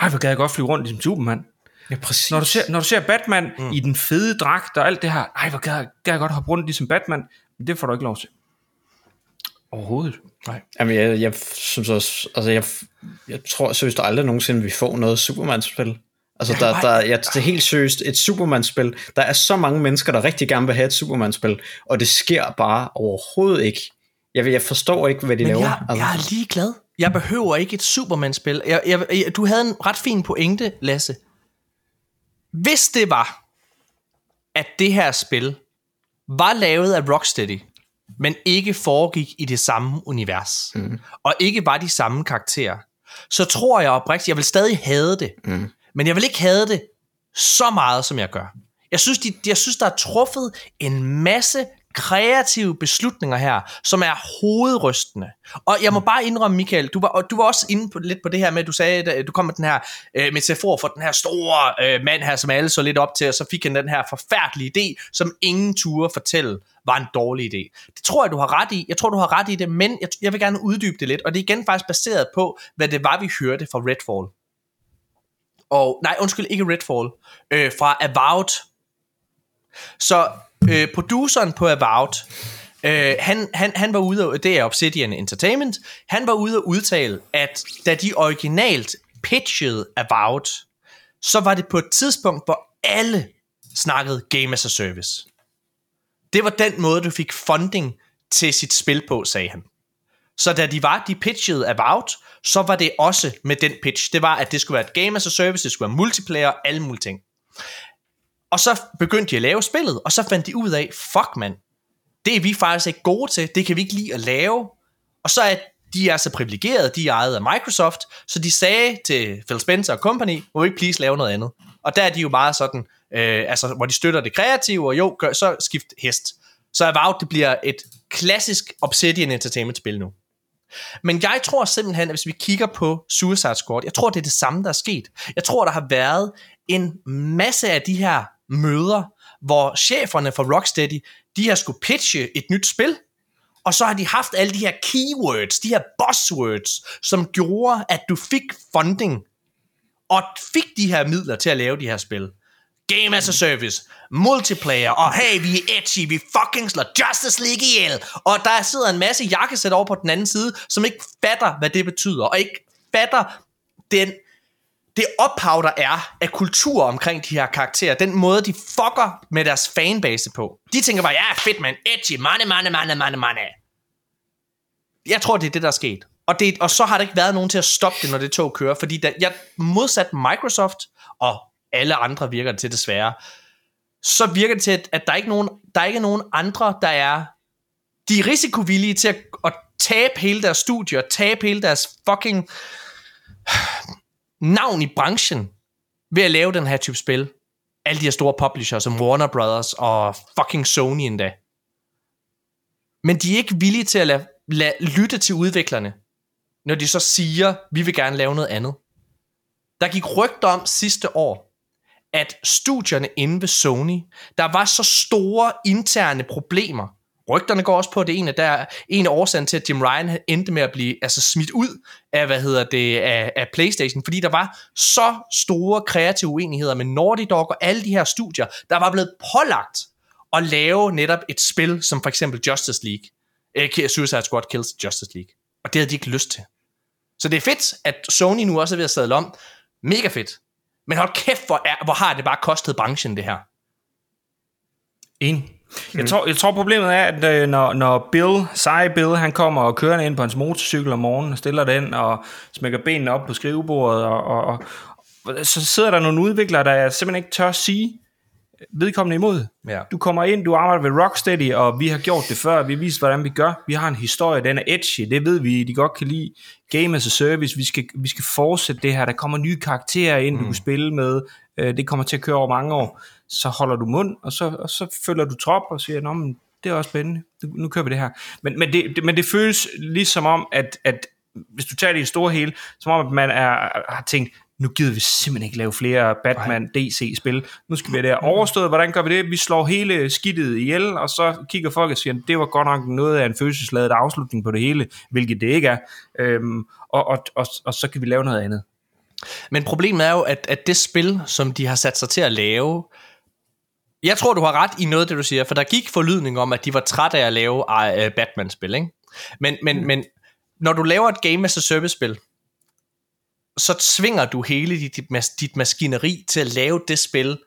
ej, hvor gad jeg godt flyve rundt ligesom Superman. Ja, præcis. Når du ser, når du ser Batman mm. i den fede dragt og alt det her, ej, hvor gad jeg, gad jeg godt hoppe rundt ligesom Batman. Men det får du ikke lov til. Overhovedet. Nej. Jamen, jeg, jeg synes også, altså jeg, jeg tror seriøst aldrig nogensinde, vi får noget Superman-spil. Altså, der, der, ja, det er helt seriøst et Superman-spil. Der er så mange mennesker, der rigtig gerne vil have et Superman-spil, og det sker bare overhovedet ikke. Jeg, jeg forstår ikke, hvad de Men laver. Jeg, altså. jeg er lige glad. Jeg behøver ikke et Superman-spil. Jeg, jeg, jeg, du havde en ret fin pointe, Lasse. Hvis det var, at det her spil var lavet af Rocksteady, men ikke foregik i det samme univers, mm. og ikke var de samme karakterer, så tror jeg oprigtigt, jeg vil stadig have det. Mm. Men jeg vil ikke have det så meget, som jeg gør. Jeg synes, de, jeg synes der er truffet en masse kreative beslutninger her, som er hovedrystende. Og jeg må bare indrømme, Michael, du var, du var også inde på, lidt på det her med, du sagde, at du kom med den her øh, metafor for den her store øh, mand her, som alle så lidt op til, og så fik han den her forfærdelige idé, som ingen turde fortælle var en dårlig idé. Det tror jeg, du har ret i. Jeg tror, du har ret i det, men jeg, jeg vil gerne uddybe det lidt, og det er igen faktisk baseret på, hvad det var, vi hørte fra Redfall. Og, nej, undskyld, ikke Redfall. Øh, fra Avowed. Så øh, produceren på About, øh, han, han, han var ude, og det er Obsidian Entertainment, han var ude og udtale, at da de originalt pitchede About, så var det på et tidspunkt, hvor alle snakkede Game as a Service. Det var den måde, du fik funding til sit spil på, sagde han. Så da de var, de pitchede About, så var det også med den pitch. Det var, at det skulle være et game as a service, det skulle være multiplayer, alle mulige ting. Og så begyndte de at lave spillet, og så fandt de ud af, fuck man, det er vi faktisk ikke gode til, det kan vi ikke lide at lave. Og så er de er så privilegerede, de er ejet af Microsoft, så de sagde til Phil Spencer og company, må vi ikke please lave noget andet. Og der er de jo meget sådan, øh, altså hvor de støtter det kreative, og jo, gør, så skift hest. Så Avowed, det bliver et klassisk Obsidian Entertainment spil nu. Men jeg tror simpelthen, at hvis vi kigger på Suicide Squad, jeg tror, det er det samme, der er sket. Jeg tror, der har været en masse af de her møder, hvor cheferne for Rocksteady, de har skulle pitche et nyt spil, og så har de haft alle de her keywords, de her buzzwords, som gjorde, at du fik funding. og fik de her midler til at lave de her spil. Game as a service, multiplayer, og hey, vi er edgy, vi fucking slår Justice League ihjel. Og der sidder en masse jakkesæt over på den anden side, som ikke fatter, hvad det betyder, og ikke fatter den, det ophav, der er af kultur omkring de her karakterer, den måde, de fucker med deres fanbase på. De tænker bare, ja, fedt man, edgy, money, money, money, money, money. Jeg tror, det er det, der er sket. Og, det, og så har der ikke været nogen til at stoppe det, når det tog kører, fordi da, jeg, modsat Microsoft, og alle andre virker det til desværre, så virker det til, at, at der, er ikke nogen, der er ikke nogen andre, der er de er risikovillige til at, at tabe hele deres studie, og tabe hele deres fucking navn i branchen, ved at lave den her type spil. Alle de her store publishers, som Warner Brothers og fucking Sony endda. Men de er ikke villige til at lade, lade lytte til udviklerne, når de så siger, vi vil gerne lave noget andet. Der gik rygter om sidste år, at studierne inde ved Sony, der var så store interne problemer. Rygterne går også på, at det er en af, der, en af årsagen til, at Jim Ryan endte med at blive altså, smidt ud af, hvad hedder det, af, af Playstation, fordi der var så store kreative uenigheder med Naughty Dog og alle de her studier, der var blevet pålagt at lave netop et spil, som for eksempel Justice League. Eh, Suicide Squad Kills Justice League. Og det havde de ikke lyst til. Så det er fedt, at Sony nu også er ved at sadle om. Mega fedt. Men hold kæft, hvor, er, hvor har det bare kostet branchen det her. En. Jeg, tror, jeg tror problemet er, at øh, når, når Bill, seje Bill, han kommer og kører ind på hans motorcykel om morgenen og stiller den og smækker benene op på skrivebordet, og, og, og, og så sidder der nogle udviklere, der simpelthen ikke tør sige vedkommende imod. Ja. Du kommer ind, du arbejder ved Rocksteady, og vi har gjort det før, vi har vist, hvordan vi gør. Vi har en historie, den er edgy, det ved vi, de godt kan lide. Game as a service, vi skal, vi skal fortsætte det her, der kommer nye karakterer ind, mm. du kan spille med, øh, det kommer til at køre over mange år. Så holder du mund, og så, og så følger du trop og siger, Nå, men det er også spændende, nu, nu kører vi det her. Men, men, det, det, men det føles ligesom om, at, at hvis du tager det i store hele, som om at man er, har tænkt, nu gider vi simpelthen ikke lave flere Batman DC-spil. Nu skal vi have det her overstået. Hvordan gør vi det? Vi slår hele skidtet ihjel, og så kigger folk og siger, det var godt nok noget af en følelsesladet afslutning på det hele, hvilket det ikke er. Øhm, og, og, og, og så kan vi lave noget andet. Men problemet er jo, at, at det spil, som de har sat sig til at lave, jeg tror, du har ret i noget af det, du siger, for der gik forlydning om, at de var trætte af at lave uh, Batman-spil, ikke? Men, men, mm. men når du laver et Game as a Service-spil, så tvinger du hele dit, dit, mas, dit maskineri til at lave det spil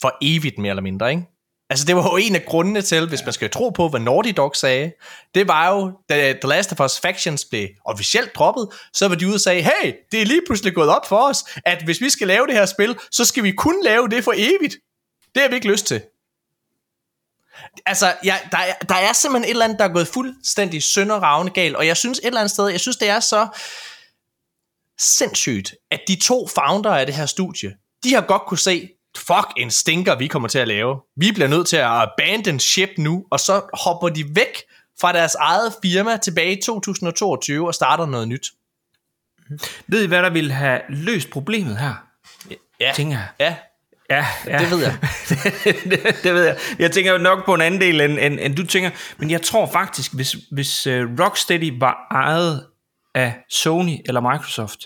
for evigt mere eller mindre, ikke? Altså det var jo en af grundene til, hvis man skal tro på, hvad Naughty Dog sagde, det var jo, da The Last of Us Factions blev officielt droppet, så var de ude og sagde, hey, det er lige pludselig gået op for os, at hvis vi skal lave det her spil, så skal vi kun lave det for evigt. Det har vi ikke lyst til. Altså, ja, der, er, der er simpelthen et eller andet, der er gået fuldstændig sønderravne galt, og jeg synes et eller andet sted, jeg synes det er så sindssygt, at de to founder af det her studie, de har godt kunne se, fuck en stinker, vi kommer til at lave. Vi bliver nødt til at abandon ship nu, og så hopper de væk fra deres eget firma tilbage i 2022 og starter noget nyt. Ved I, hvad der ville have løst problemet her? Ja, Tænker jeg. ja, Ja, ja. det ved jeg. det, (laughs) det ved jeg. Jeg tænker nok på en anden del, end, end, end du tænker. Men jeg tror faktisk, hvis, hvis uh, Rocksteady var ejet af Sony eller Microsoft,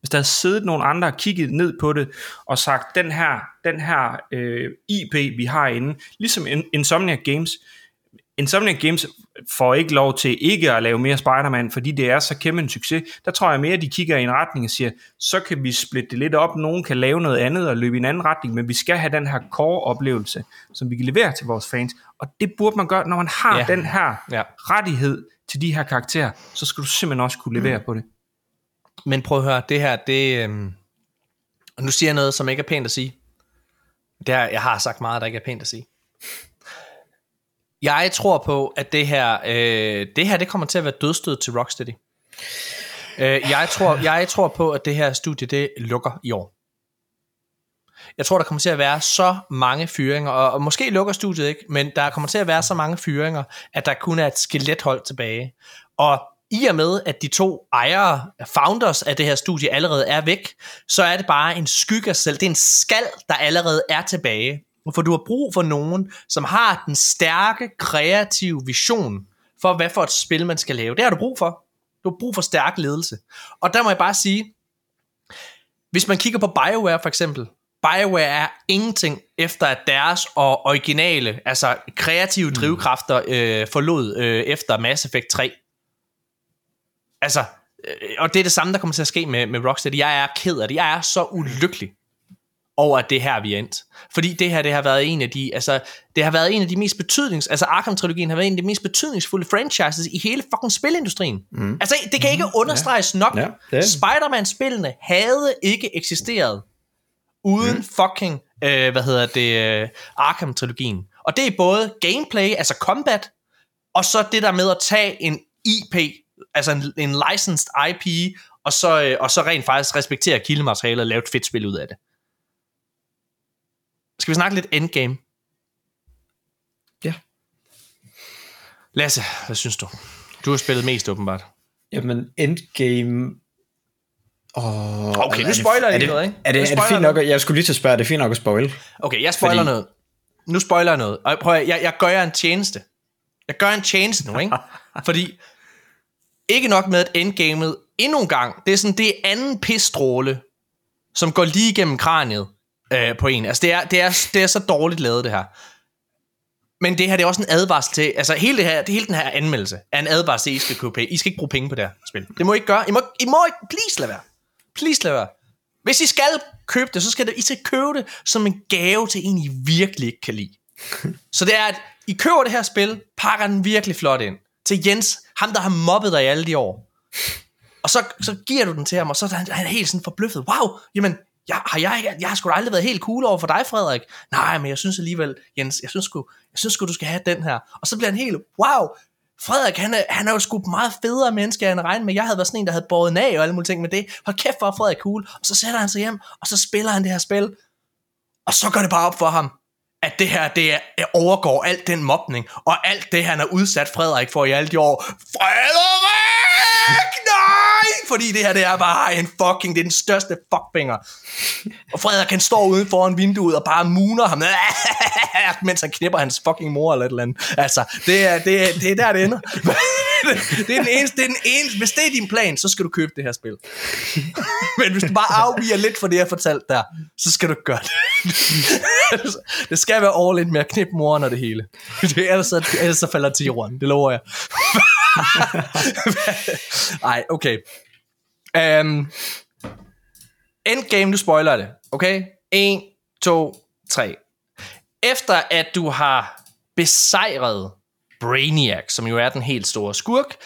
hvis der havde siddet nogle andre og kigget ned på det, og sagt, den her, den her øh, IP, vi har inde, ligesom Insomniac Games, Insomniac Games får ikke lov til ikke at lave mere Spider-Man, fordi det er så kæmpe en succes. Der tror jeg mere, at de kigger i en retning og siger, så kan vi splitte det lidt op. Nogen kan lave noget andet og løbe i en anden retning, men vi skal have den her core-oplevelse, som vi kan levere til vores fans. Og det burde man gøre, når man har Ja. den her Ja. rettighed til de her karakterer, så skal du simpelthen også kunne levere mm. på det. Men prøv at høre, det her, det... Øhm, nu siger jeg noget, som ikke er pænt at sige. Det her, jeg har sagt meget, der ikke er pænt at sige. Jeg tror på, at det her, øh, det her, det kommer til at være dødstød til Rocksteady. Øh, jeg, tror, jeg tror på, at det her studie, det lukker i år. Jeg tror, der kommer til at være så mange fyringer, og, og måske lukker studiet ikke, men der kommer til at være så mange fyringer, at der kun er et skelethold tilbage. Og i og med, at de to ejere, founders af det her studie allerede er væk, så er det bare en skygge af selv. Det er en skal, der allerede er tilbage. For du har brug for nogen, som har den stærke, kreative vision for, hvad for et spil man skal lave. Det har du brug for. Du har brug for stærk ledelse. Og der må jeg bare sige, hvis man kigger på BioWare for eksempel, BioWare er ingenting efter at deres og originale, altså kreative drivkræfter øh, forlod øh, efter Mass Effect 3. Altså, øh, og det er det samme, der kommer til at ske med, med Rocksteady. Jeg er ked af det. Jeg er så ulykkelig over, at det er her, vi er endt. Fordi det her, det har været en af de, altså, det har været en af de mest betydnings, altså Arkham-trilogien har været en af de mest betydningsfulde franchises i hele fucking spilindustrien. Mm. Altså, det kan ikke understreges nok. Ja, det er- Spider-Man-spillene havde ikke eksisteret uden mm. fucking, øh, hvad hedder det, øh, Arkham-trilogien. Og det er både gameplay, altså combat, og så det der med at tage en IP, altså en, en licensed IP, og så, øh, og så rent faktisk respektere kildematerialet og lave et fedt spil ud af det. Skal vi snakke lidt endgame? Ja. Lasse, hvad synes du? Du har spillet mest åbenbart. Jamen, Endgame... Oh, Okay, nu spoiler jeg noget, ikke? Er det, er det fint nok, at, jeg skulle lige til at spørge, er det fint nok at spoil? Okay, jeg spoiler Fordi- noget. Nu spoiler jeg noget. Og prøv at, jeg, jeg gør jer en tjeneste. Jeg gør en tjeneste nu, ikke? (laughs) Fordi, ikke nok med, at endgamet endnu en gang, det er sådan, det er anden pisstråle, som går lige igennem kraniet øh, på en. Altså, det er, det, er, det er så dårligt lavet, det her. Men det her, det er også en advarsel til, altså hele, det her, det, hele den her anmeldelse er en advarsel til, I skal købe. I skal ikke bruge penge på det her spil. Det må I ikke gøre. I må, I må ikke, please lad være. Please lad være. Hvis I skal købe det, så skal det, I skal købe det som en gave til en, I virkelig ikke kan lide. (laughs) Så det er, at I køber det her spil, pakker den virkelig flot ind. Til Jens, ham der har mobbet dig i alle de år. Og så, så giver du den til ham, og så er han, han er helt sådan forbløffet. Wow, jamen, jeg, har jeg, jeg har sgu da aldrig været helt cool over for dig, Frederik. Nej, men jeg synes alligevel, Jens, jeg synes sgu, jeg synes sgu, du skal have den her. Og så bliver han helt, wow, Frederik, han er, han er jo sgu meget federe menneske, end regnet med. Jeg havde været sådan en, der havde båret en af og alle mulige ting med det. Hold kæft, hvor Frederik cool. Og så sætter han sig hjem, og så spiller han det her spil. Og så går det bare op for ham, at det her, det er, overgår alt den mobning, og alt det, han har udsat Frederik for i alle de år. Frederik! Fordi det her, det er bare en fucking, det er den største fuckfinger. Og Frederik, han står ude foran vinduet og bare muner ham, (laughs) mens han knipper hans fucking mor eller et eller andet. Altså, det er, det er, det er der, det ender. (laughs) det er den eneste, det er den eneste. Hvis det er din plan, så skal du købe det her spil. (laughs) Men hvis du bare afviger lidt fra det, jeg fortalte fortalt der, så skal du gøre det. det skal være all in med at knippe moren og det hele. Det, ellers, så, ellers så falder til jorden, det lover jeg. Nej, okay. Um, endgame, nu spoiler det. Okay? 1, 2, 3. Efter at du har besejret Brainiac, som jo er den helt store skurk,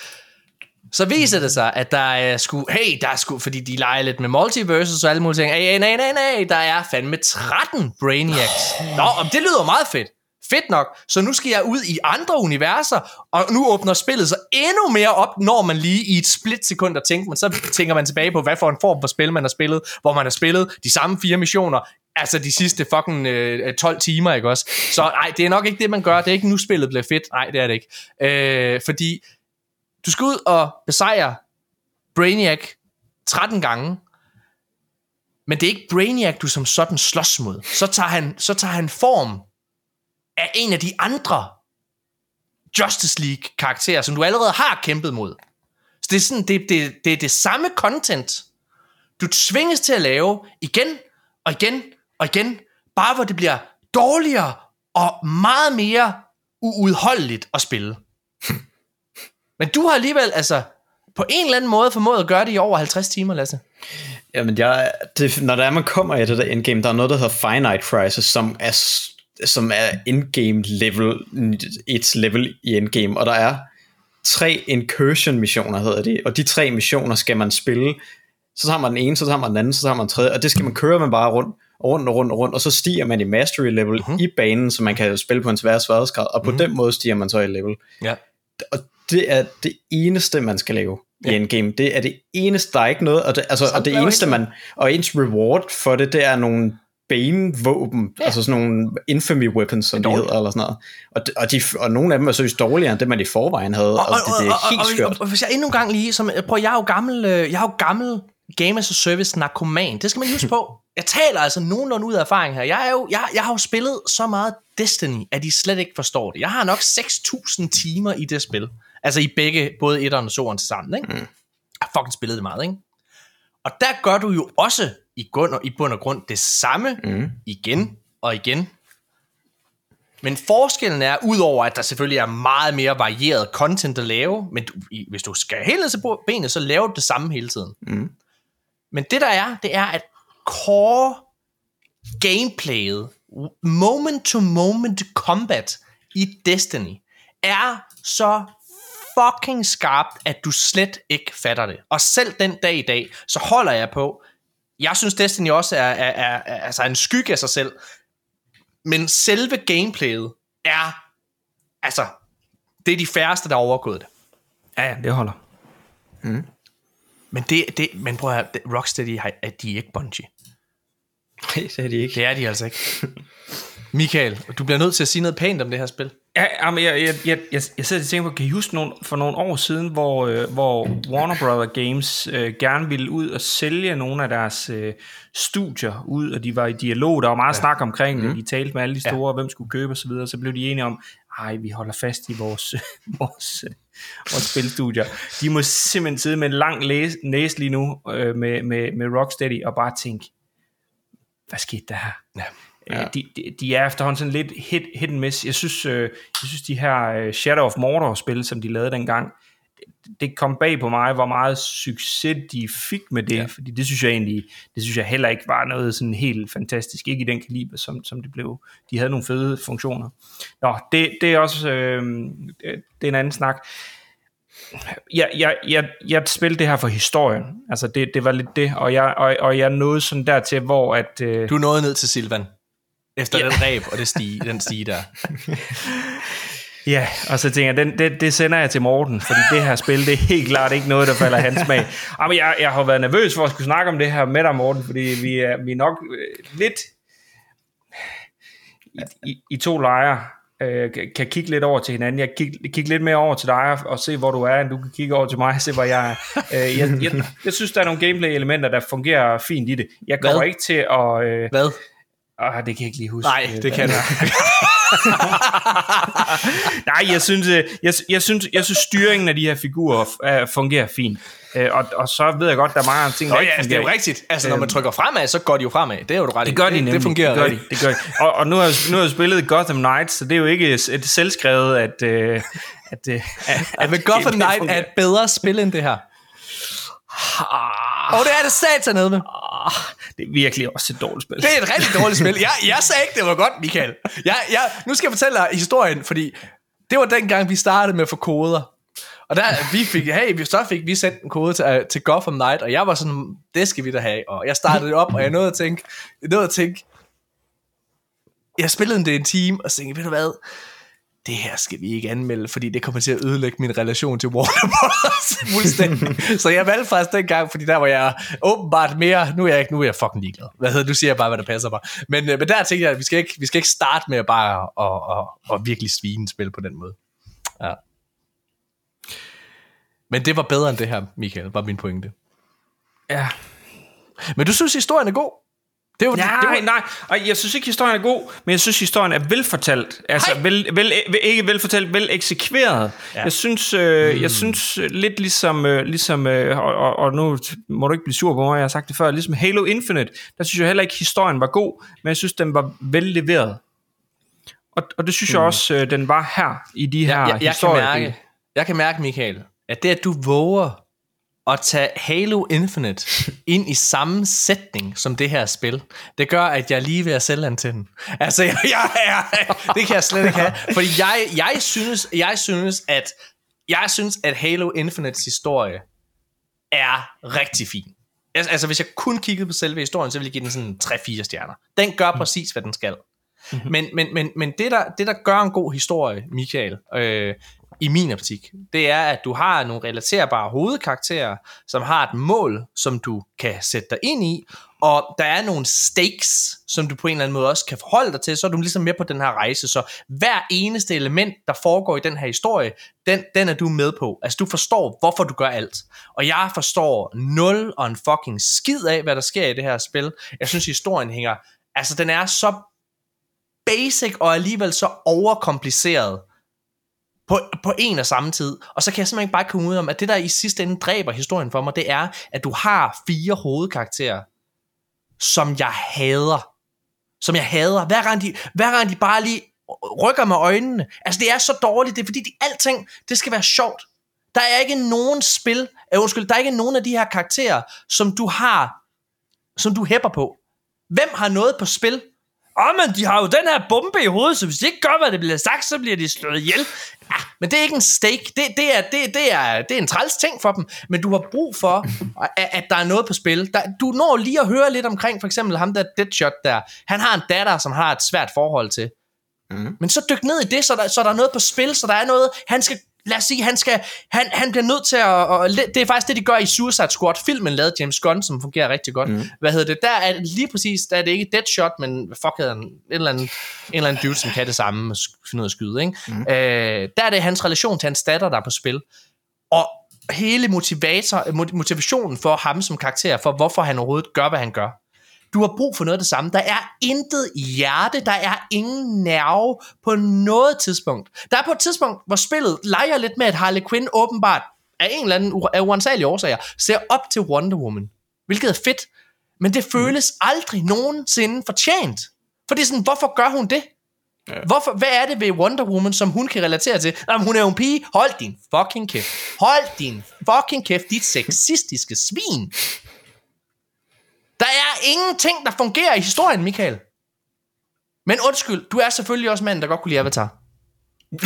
så viser det sig, at der er sku, hey, der er sku, fordi de leger lidt med multiverses og alle mulige ting. Hey, nej, nej, nej, der er fandme 13 Brainiacs. Nå, om det lyder meget fedt. Fedt nok. Så nu skal jeg ud i andre universer, og nu åbner spillet sig endnu mere op, når man lige i et splitsekund sekund tænker, men så tænker man tilbage på, hvad for en form for spil man har spillet, hvor man har spillet de samme fire missioner, altså de sidste fucking øh, 12 timer, ikke også? Så nej, det er nok ikke det, man gør. Det er ikke nu spillet bliver fedt. Nej, det er det ikke. Øh, fordi du skal ud og besejre Brainiac 13 gange, men det er ikke Brainiac, du som sådan slås mod. Så tager han, så tager han form af en af de andre Justice League karakterer, som du allerede har kæmpet mod. Så det er sådan, det, det, det er det samme content, du tvinges til at lave igen og igen og igen, bare hvor det bliver dårligere og meget mere uudholdeligt at spille. (laughs) Men du har alligevel, altså, på en eller anden måde formået at gøre det i over 50 timer, Lasse. Jamen, jeg, det, når der er, man kommer i det der endgame, der er noget, der hedder Finite Crisis, som er, som er endgame level, et level i endgame, og der er tre incursion missioner, hedder det, og de tre missioner skal man spille, så tager man den ene, så tager man den anden, så tager man den tredje, og det skal man køre man bare rundt, og rundt og rundt og rundt, og så stiger man i mastery level uh-huh. i banen, så man kan spille på en svær sværhedsgrad, og på uh-huh. den måde stiger man så i level. Ja. Og det er det eneste, man skal lave i endgame. Det er det eneste, der er ikke noget, og det, altså, og det eneste, man, og ens reward for det, det er nogle Bane-våben, ja. altså sådan nogle infamy weapons, som de hedder, eller sådan noget. Og, og, de, og nogle af dem er seriøst dårligere, end det man i forvejen havde, og, og, det, det er helt og, skørt. og, og, hvis jeg endnu en gang lige, som, prøv, jeg er jo gammel, øh, jeg er jo gammel Game as a Service narkoman. Det skal man huske på. Jeg taler altså nogenlunde ud af erfaring her. Jeg, er jo, jeg, jeg har jo spillet så meget Destiny, at de slet ikke forstår det. Jeg har nok 6.000 timer i det spil. Altså i begge, både 1'eren og 2'eren til sammen, ikke? Mm. Jeg har fucking spillet det meget, ikke? Og der gør du jo også i bund og, i bund og grund det samme mm. igen og igen. Men forskellen er, udover at der selvfølgelig er meget mere varieret content at lave, men du, i, hvis du skal helt ned til benet, så laver du det samme hele tiden. Mm. Men det der er, det er, at core gameplayet, moment to moment combat i Destiny, er så fucking skarpt, at du slet ikke fatter det. Og selv den dag i dag, så holder jeg på, jeg synes Destiny også er, er, er, er altså en skygge af sig selv, men selve gameplayet er, altså, det er de færreste, der har overgået det. Ja, ja, det holder. Mm. Men, det, det, men prøv at høre, Rocksteady er de ikke Bungie. Nej, det er de ikke. Det er de altså ikke. Michael, du bliver nødt til at sige noget pænt om det her spil. Ja, jeg, jeg, jeg, jeg, jeg sidder og tænker på, kan I huske nogle, for nogle år siden, hvor, øh, hvor Warner Brother Games øh, gerne ville ud og sælge nogle af deres øh, studier ud, og de var i dialog, der var meget ja. snak omkring det, mm. de talte med alle de store, ja. hvem skulle købe osv., så, så blev de enige om, ej, vi holder fast i vores, (laughs) vores, vores spilstudier. De må simpelthen sidde med en lang næse lige nu øh, med, med, med Rocksteady og bare tænke, hvad skete der her? Ja. Ja. De, de, de er efterhånden sådan lidt hit, hit and miss. Jeg synes, øh, jeg synes de her øh, Shadow of Mordor-spil, som de lavede dengang, det, det kom bag på mig, hvor meget succes de fik med det, ja. fordi det synes jeg egentlig, det synes jeg heller ikke var noget sådan helt fantastisk, ikke i den kaliber, som, som det blev. De havde nogle fede funktioner. Nå, det, det er også, øh, det er en anden snak. Jeg, jeg, jeg, jeg spillede det her for historien, altså det, det var lidt det, og jeg, og, og jeg nåede sådan dertil, hvor at... Øh, du nåede ned til Silvan? Efter ja. den ræb og det stige, den stige der. (laughs) Ja, og så tænker jeg, den, det, det sender jeg til Morten, fordi det her spil, det er helt klart ikke noget, der falder hans smag. (laughs) Men jeg, jeg har været nervøs for at skulle snakke om det her med dig, Morten, fordi vi er, vi er nok øh, lidt i, i, i to lejre øh, kan kigge lidt over til hinanden. Jeg kan kigge lidt mere over til dig og se, hvor du er, end du kan kigge over til mig og se, hvor jeg er. (laughs) Øh, jeg, jeg, jeg synes, der er nogle gameplay-elementer, der fungerer fint i det. Jeg kommer Hvad? ikke til at... Øh, Hvad? Ah, det kan jeg ikke lige huske. Nej, det kan jeg (laughs) Nej, jeg synes, øh, jeg, jeg, synes, jeg synes, styringen af de her figurer uh, fungerer fint. Uh, og, og så ved jeg godt, der er mange ting, der Nå, ikke ja, fungerer. det er jo rigtigt. Altså, når man trykker fremad, så går de jo fremad. Det er jo ret Det gør de nemlig. Det fungerer det gør de, det gør de. Og, og nu, har jeg, nu har jeg spillet Gotham Knights, så det er jo ikke et selvskrevet, at... Uh, at, (laughs) uh, at, at, at Gotham Knight er et bedre spil end det her. Og det er det satan med. Det er virkelig også et dårligt spil. Det er et rigtig dårligt spil. Jeg, jeg sagde ikke, det var godt, Michael. Jeg, jeg, nu skal jeg fortælle dig historien, fordi det var dengang, vi startede med at få koder. Og der, vi fik, hey, så fik vi sendt en kode til, til Gotham Knight, og jeg var sådan, det skal vi da have. Og jeg startede det op, og jeg nåede at tænke, jeg nåede at tænke, jeg spillede det en time, og så tænkte, ved du hvad, det her skal vi ikke anmelde, fordi det kommer til at ødelægge min relation til Warner Bros. (laughs) fuldstændig. så jeg valgte faktisk dengang, fordi der var jeg åbenbart mere, nu er jeg ikke, nu er jeg fucking ligeglad. Hvad hedder, du siger bare, hvad der passer mig. Men, øh, men der tænkte jeg, at vi skal ikke, vi skal ikke starte med at bare at, at, at virkelig svine spil på den måde. Ja. Men det var bedre end det her, Michael, var min pointe. Ja. Men du synes, historien er god? Det var, nej, det var... nej, og jeg synes ikke, historien er god, men jeg synes, historien er velfortalt. Altså, vel, vel, ikke velfortalt, vel eksekveret. Ja. Jeg synes, øh, mm. jeg synes lidt ligesom, øh, ligesom øh, og, og, og nu må du ikke blive sur på mig, jeg har sagt det før, ligesom Halo Infinite, der synes jeg heller ikke, historien var god, men jeg synes, den var vel leveret. Og, og det synes mm. jeg også, øh, den var her, i de her ja, jeg, jeg, jeg kan mærke, jeg kan mærke, Michael, at det, at du våger at tage Halo Infinite (laughs) ind i samme sætning som det her spil, det gør, at jeg lige ved at sælge antennen. Altså, jeg, jeg, jeg, det kan jeg slet ikke have. Fordi jeg, jeg, synes, jeg synes, at jeg synes, at Halo Infinites historie er rigtig fin. Altså, hvis jeg kun kiggede på selve historien, så ville jeg give den sådan 3-4 stjerner. Den gør præcis, hvad den skal. Mm-hmm. Men, men, men, men det, der, det, der gør en god historie, Michael, øh, i min optik, det er, at du har nogle relaterbare hovedkarakterer, som har et mål, som du kan sætte dig ind i, og der er nogle stakes, som du på en eller anden måde også kan forholde dig til, så er du ligesom med på den her rejse. Så hver eneste element, der foregår i den her historie, den, den er du med på. Altså du forstår, hvorfor du gør alt. Og jeg forstår nul og en fucking skid af, hvad der sker i det her spil. Jeg synes, historien hænger... Altså den er så basic og alligevel så overkompliceret, på, på en og samme tid. Og så kan jeg simpelthen ikke bare komme ud om, at det der i sidste ende dræber historien for mig, det er, at du har fire hovedkarakterer, som jeg hader. Som jeg hader. Hver gang de, hver gang de bare lige rykker med øjnene. Altså, det er så dårligt. Det er fordi, de, alting, det skal være sjovt. Der er ikke nogen spil, uh, undskyld, der er ikke nogen af de her karakterer, som du har, som du hæpper på. Hvem har noget på spil? Åh, oh, men de har jo den her bombe i hovedet, så hvis de ikke gør, hvad det bliver sagt, så bliver de slået ihjel. Ja, men det er ikke en stake. Det, det, er, det, det, er, det er en træls ting for dem. Men du har brug for, (laughs) at, at der er noget på spil. Der, du når lige at høre lidt omkring, for eksempel ham der Deadshot der. Han har en datter, som har et svært forhold til. Mm. Men så dyk ned i det, så der, så der er noget på spil, så der er noget, han skal lad os sige, han, skal, han, han bliver nødt til at, og det er faktisk det, de gør i Suicide Squad, filmen lavede James Gunn, som fungerer rigtig godt. Mm. Hvad hedder det? Der er det lige præcis, der er det ikke Deadshot, men fuck hedder han, en eller anden, en eller anden dude, som kan det samme, finde ud af at skyde, ikke? Mm. Øh, der er det hans relation til hans datter, der er på spil. Og hele motivator, motivationen for ham som karakter, for hvorfor han overhovedet gør, hvad han gør, du har brug for noget af det samme. Der er intet hjerte, der er ingen nerve på noget tidspunkt. Der er på et tidspunkt, hvor spillet leger lidt med, at Harley Quinn åbenbart af en eller anden af uansagelige årsager ser op til Wonder Woman. Hvilket er fedt. Men det føles aldrig nogensinde fortjent. For det er sådan, hvorfor gør hun det? Ja. Hvorfor, hvad er det ved Wonder Woman, som hun kan relatere til? Jamen, hun er jo en pige. Hold din fucking kæft. Hold din fucking kæft, dit sexistiske svin. Der er ingenting, der fungerer i historien, Michael. Men undskyld, du er selvfølgelig også manden, der godt kunne lide Avatar. (laughs)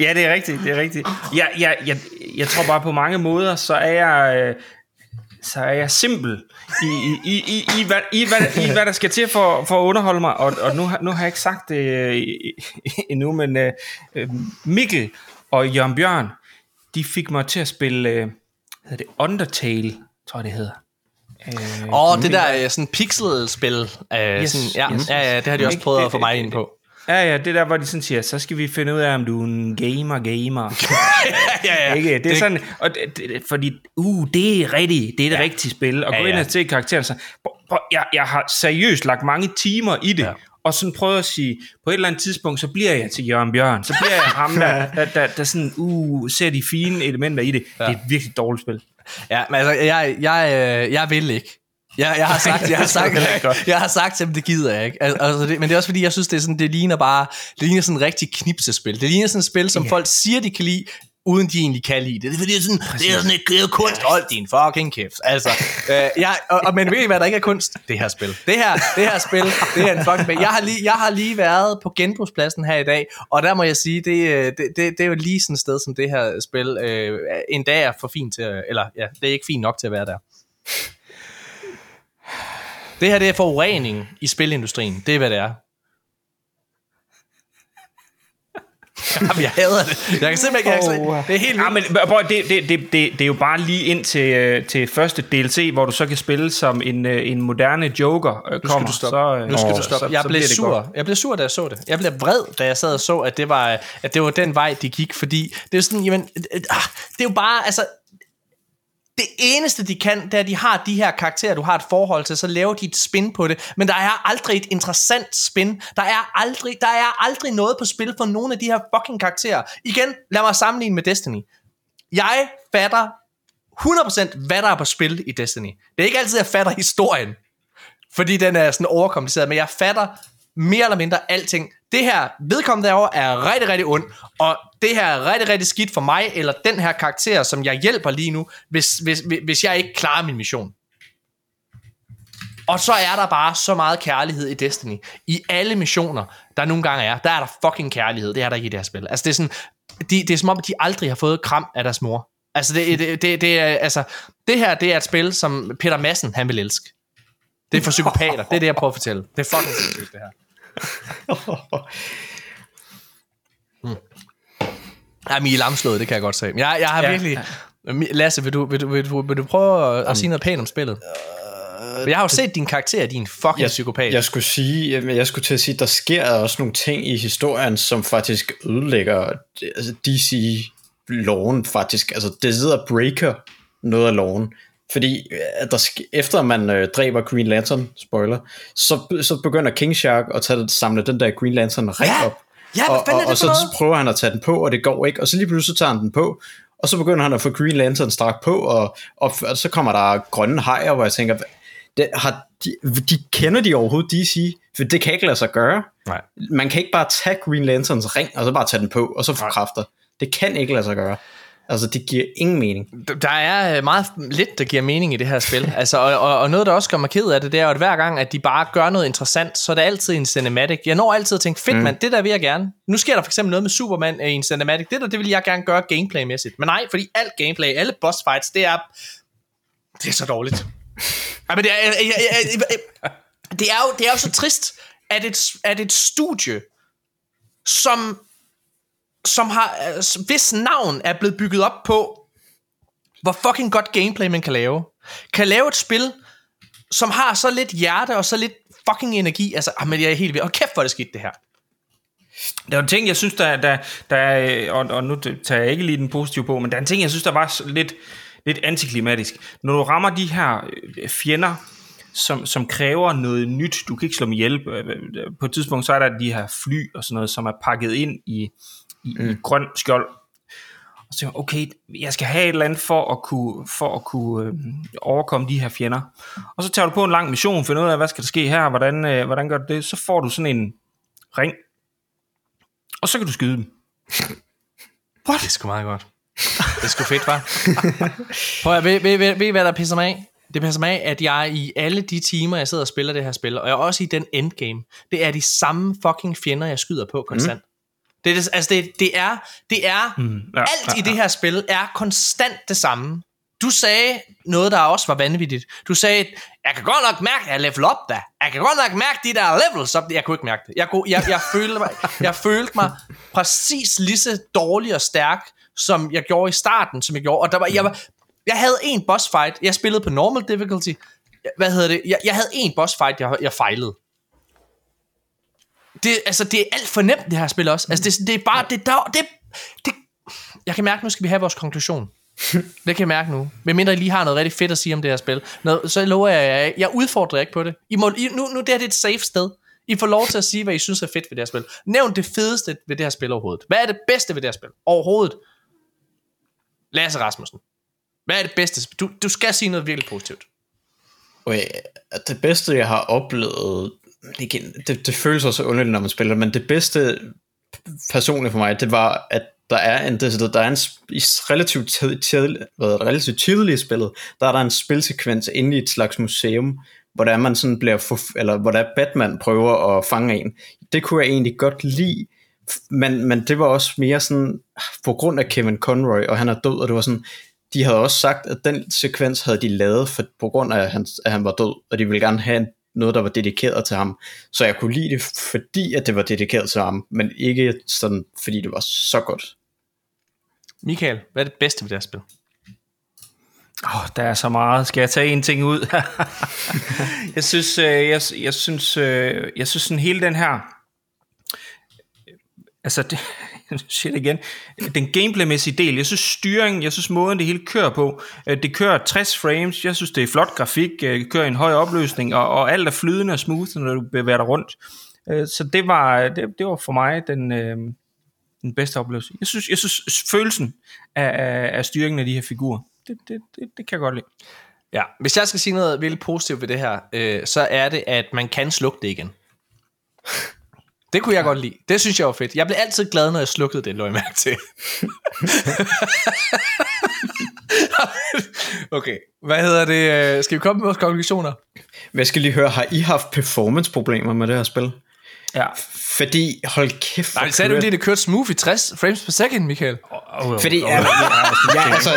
ja, det er rigtigt, det er rigtigt. Jeg, jeg, jeg, jeg tror bare på mange måder, så er jeg, øh, så er jeg simpel i, i, i, i, i, hvad, i, hvad, i hvad der skal til for, for at underholde mig. Og, og nu, nu har jeg ikke sagt det øh, endnu, men uh, Mikkel og Jørgen Bjørn, de fik mig til at spille, uh, hedder det Undertale tror jeg det hedder. Øh, Åh, oh, det der sådan pixel-spil. Uh, yes, sådan, ja, yes, ja, ja, det har de også prøvet at få mig ind på. Ja, ja, det der, hvor de sådan siger, så skal vi finde ud af, om du er en gamer, gamer. (laughs) ja, ja. Ikke? Det er det... sådan, og det, det, fordi, uh, det er rigtigt, det er det ja. rigtige spil, og ja, gå ind og se karakteren, så, jeg, jeg har seriøst lagt mange timer i det, ja. og sådan prøvet at sige, på et eller andet tidspunkt, så bliver jeg til Jørgen Bjørn, så bliver jeg ham, der, (laughs) der, der, der sådan, uh, ser de fine elementer i det. Ja. Det er et virkelig dårligt spil. Ja, men altså, jeg, jeg, øh, jeg vil ikke. Jeg, jeg har (laughs) sagt, jeg har sagt, jeg har sagt til dem, det gider jeg ikke. Altså, det, men det er også fordi, jeg synes, det, er sådan, det ligner bare, det ligner sådan en rigtig knipsespil. Det ligner sådan et spil, som ja. folk siger, de kan lide, uden de egentlig kan lide det. Det er fordi, sådan, det er sådan et, det er kunst. Hold din fucking kæft. Altså, øh, jeg, og, og, men ved I hvad, der ikke er kunst? Det her spil. Det her, det her spil, det er en fucking spil. Jeg har lige, jeg har lige været på genbrugspladsen her i dag, og der må jeg sige, det, øh, det, det, det er jo lige sådan et sted, som det her spil øh, en dag er for fint til, eller ja, det er ikke fint nok til at være der. Det her det er forurening i spilindustrien. Det er, hvad det er. Jamen, jeg hader det. Jeg kan simpelthen ikke... Oh. Det er helt ja, men, bro, det, det, det, det, det er jo bare lige ind til, øh, til første DLC, hvor du så kan spille som en, øh, en moderne Joker øh, kommer. Nu skal du stoppe. Så, nu skal du stoppe. Så, jeg, så blev sur. jeg blev sur, da jeg så det. Jeg blev vred, da jeg sad og så, at det var, at det var den vej, de gik. Fordi det er sådan, jamen... Det er jo bare... Altså, det eneste, de kan, det er, at de har de her karakterer, du har et forhold til, så laver de et spin på det. Men der er aldrig et interessant spin. Der er aldrig, der er aldrig noget på spil for nogen af de her fucking karakterer. Igen, lad mig sammenligne med Destiny. Jeg fatter 100% hvad der er på spil i Destiny. Det er ikke altid, jeg fatter historien. Fordi den er sådan overkompliceret, men jeg fatter mere eller mindre alting. Det her vedkommende derovre er rigtig, rigtig ond, og det her er rigtig, rigtig skidt for mig, eller den her karakter, som jeg hjælper lige nu, hvis, hvis, hvis jeg ikke klarer min mission. Og så er der bare så meget kærlighed i Destiny. I alle missioner, der nogle gange er, der er der fucking kærlighed. Det er der ikke i det her spil. Altså det er sådan, de, det er som om, de aldrig har fået kram af deres mor. Altså det, det, det, det, er, altså, det her, det er et spil, som Peter Madsen, han vil elske. Det er for psykopater. Det er det, jeg prøver at fortælle. Det er fucking sindssygt, det her mm. Jeg er Mie Lamslået, det kan jeg godt sige. Jeg, jeg har ja. virkelig... Lasse, vil du, vil, du, vil, du, vil du prøve at, at sige noget pænt om spillet? Uh, jeg har jo set din karakter, din fucking jeg, psykopat. Jeg skulle sige, jeg skulle til at sige, der sker også nogle ting i historien, som faktisk ødelægger altså DC-loven faktisk. Altså, det sidder breaker noget af loven. Fordi at der, efter man øh, dræber Green Lantern, spoiler, så, så begynder King Shark at tage, samle den der Green Lantern ring ja. op. Ja, og, og, og så prøver han at tage den på, og det går ikke. Og så lige pludselig tager han den på, og så begynder han at få Green Lantern strak på, og, og, og så kommer der grønne hajer, hvor jeg tænker, det, har de, de kender de overhovedet DC? For det kan ikke lade sig gøre. Nej. Man kan ikke bare tage Green Lanterns ring, og så bare tage den på, og så få kræfter. Det kan ikke lade sig gøre. Altså, det giver ingen mening. Der er øh, meget lidt, der giver mening i det her spil. (laughs) Altså, og, og, og noget, der også gør mig ked af det, det er jo, at hver gang, at de bare gør noget interessant, så er det altid en cinematic. Jeg når altid at tænke, fedt mm. mand, det der vil jeg gerne. Nu sker der for eksempel noget med Superman i en cinematic. Det der, det vil jeg gerne gøre gameplaymæssigt. Men nej, fordi alt gameplay, alle boss fights, det er, det er så dårligt. (laughs) Ja, men det er, jeg, jeg, jeg, det er jo, det er jo så trist, at et, at et studie, som som har, altså, hvis navn er blevet bygget op på, hvor fucking godt gameplay man kan lave. Kan lave et spil, som har så lidt hjerte og så lidt fucking energi. Altså, ah, men jeg er helt ved. Og kæft, hvor er det skidt, det her. Der er en ting, jeg synes, der, der, der er, og, og nu tager jeg ikke lige den positive på, men der er en ting, jeg synes, der var lidt, lidt antiklimatisk. Når du rammer de her øh, fjender, som, som kræver noget nyt, du kan ikke slå dem ihjel. Øh, øh, på et tidspunkt, så er der de her fly og sådan noget, som er pakket ind i, i, mm. i grøn skjold. Og så okay, jeg skal have et eller andet for at kunne, for at kunne øh, overkomme de her fjender. Og så tager du på en lang mission, finder ud af, hvad skal der ske her, hvordan, øh, hvordan gør du det? Så får du sådan en ring, og så kan du skyde dem. (laughs) What? Det er sgu meget godt. Det er sgu fedt, var. (laughs) Prøv at, ved, ved, ved, ved, hvad der pisser mig af? Det passer mig af, at jeg i alle de timer, jeg sidder og spiller det her spil, og jeg også i den endgame, det er de samme fucking fjender, jeg skyder på konstant. Mm. Det, er, altså det, det er, det er mm, ja, alt ja, i det her spil er konstant det samme. Du sagde noget, der også var vanvittigt. Du sagde, jeg kan godt nok mærke, at jeg level op da. Jeg kan godt nok mærke de der levels op. Jeg kunne ikke mærke det. Jeg, kunne, jeg, jeg, følte mig, jeg følte mig præcis lige så dårlig og stærk, som jeg gjorde i starten, som jeg gjorde. Og der var, jeg, var, jeg havde en boss fight. Jeg spillede på normal difficulty. Hvad hedder det? Jeg, jeg havde en boss fight, jeg, jeg fejlede det, altså, det er alt for nemt, det her spil også. Altså, det, det er bare, det, der, det, det, jeg kan mærke, nu skal vi have vores konklusion. (laughs) det kan jeg mærke nu. Men mindre I lige har noget rigtig fedt at sige om det her spil. Noget, så lover jeg, jeg, jeg udfordrer ikke på det. I må, I, nu, nu det er det et safe sted. I får lov til at sige, hvad I synes er fedt ved det her spil. Nævn det fedeste ved det her spil overhovedet. Hvad er det bedste ved det her spil? Overhovedet. Lasse Rasmussen. Hvad er det bedste? Du, du skal sige noget virkelig positivt. Okay, det bedste, jeg har oplevet igen, det, det føles også underligt, når man spiller, men det bedste personligt for mig, det var, at der er en, det, der er en relativt, tid, hvad, relativt tidlig i spillet, der er der en spilsekvens inde i et slags museum, hvor der man sådan bliver, forf- eller hvor der Batman prøver at fange en. Det kunne jeg egentlig godt lide, men, men det var også mere sådan, på grund af Kevin Conroy, og han er død, og det var sådan, de havde også sagt, at den sekvens havde de lavet for, på grund af, at han, at han var død, og de ville gerne have en noget, der var dedikeret til ham. Så jeg kunne lide det, fordi at det var dedikeret til ham, men ikke sådan, fordi det var så godt. Michael, hvad er det bedste ved det her spil? Åh, oh, der er så meget. Skal jeg tage en ting ud? (laughs) jeg synes, øh, jeg, jeg synes, øh, jeg synes sådan hele den her, altså det, (laughs) shit igen, den gameplaymæssige del, jeg synes styringen, jeg synes måden det hele kører på, øh, det kører 60 frames, jeg synes det er flot grafik, øh, det kører i en høj opløsning, og, og alt er flydende og smooth, når du bevæger dig rundt. Øh, så det var, det, det var for mig den, den bedste oplevelse. Jeg synes, jeg synes følelsen af, af, af styringen af de her figurer, det, det, det, det kan jeg godt lide. Ja, hvis jeg skal sige noget virkelig positivt ved det her, øh, så er det, at man kan slukke det igen. Det kunne jeg godt lide. Det synes jeg var fedt. Jeg blev altid glad, når jeg slukkede det, lå jeg mærke til. (laughs) okay, hvad hedder det? Øh, skal vi komme med vores konklusioner? Jeg skal lige høre, har I haft performance-problemer med det her spil? Ja. Fordi, hold kæft. Nej, det sagde du lige, det kørte smooth i 60 frames per second, Michael. Oh, oh, Fordi, oh, ja, ja, altså,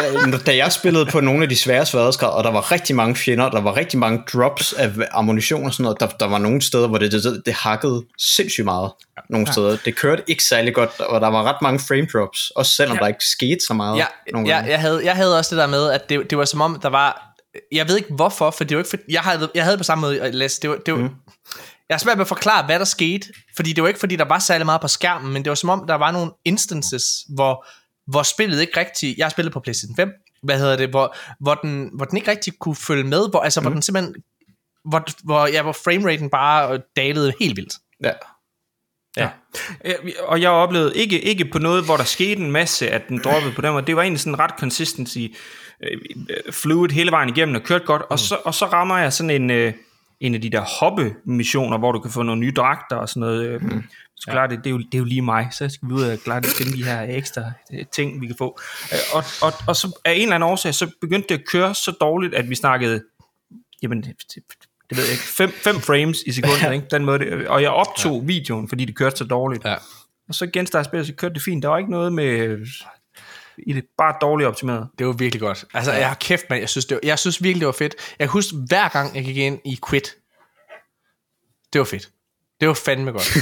da jeg spillede på nogle af de svære sværhedsgrader, og der var rigtig mange fjender, der var rigtig mange drops af ammunition og sådan noget, der, der var nogle steder, hvor det, det, det hakkede sindssygt meget. Nogle ja. steder. Det kørte ikke særlig godt, og der var ret mange frame drops, også selvom ja. der ikke skete så meget. Ja, nogle ja jeg, havde, jeg havde også det der med, at det, det var som om, der var jeg ved ikke hvorfor, for det var ikke for, jeg havde, jeg havde på samme måde læst, det var, det var, mm. Jeg er svært ved at forklare, hvad der skete, fordi det var ikke, fordi der var særlig meget på skærmen, men det var som om, der var nogle instances, hvor, hvor spillet ikke rigtig... Jeg har spillet på PlayStation 5, hvad hedder det, hvor, hvor, den, hvor den ikke rigtig kunne følge med, hvor, altså, mm. hvor den simpelthen... Hvor, hvor, ja, hvor frameraten bare dalede helt vildt. Ja. Ja. Ja, og jeg oplevede ikke, ikke på noget, hvor der skete en masse, at den droppede på den måde. Det var egentlig sådan ret consistency, øh, fluid hele vejen igennem og kørt godt. Og, så, og så rammer jeg sådan en, øh, en af de der hoppe-missioner, hvor du kan få nogle nye dragter og sådan noget. Øh, så klart, det, det, er jo, det er jo lige mig, så skal vi ud og klart finde de her ekstra øh, ting, vi kan få. Øh, Og, og, og så af en eller anden årsag, så begyndte det at køre så dårligt, at vi snakkede, jamen, det, det, det ved jeg ikke, 5 fem frames i sekundet, (laughs) ikke? Den måde, det, og jeg optog ja. videoen, fordi det kørte så dårligt. Ja. Og så genstartede spillet, så kørte det fint. Der var ikke noget med i det bare dårligt optimeret. Det var virkelig godt. Altså, jeg har kæft, man. Jeg synes, det var, jeg synes virkelig, det var fedt. Jeg kan huske, hver gang jeg gik ind i Quit, det var fedt. Det var fandme godt.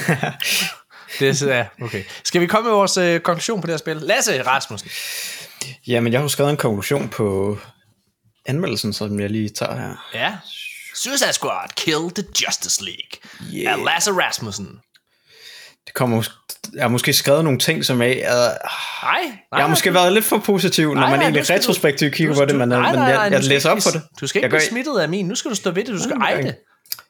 (laughs) det er ja, okay. Skal vi komme med vores øh, konklusion på det her spil? Lasse Rasmussen. Jamen, jeg har jo skrevet en konklusion på anmeldelsen, som jeg lige tager her. Ja. Suicide Squad Kill the Justice League. Yeah. Af Lasse Rasmussen. Det kommer, jeg har måske skrevet nogle ting, som jeg... Uh, Nej, nej. jeg har måske været lidt for positiv, når Nej, man nej, egentlig du- retrospektivt kigger nu på det, men, du- øh, nej, men nej, nej, jeg, du jeg skal læser op på det. Du skal ikke jeg, blive smittet af min. Nu skal du stå ved det. Du skal Nej, eje nej. det.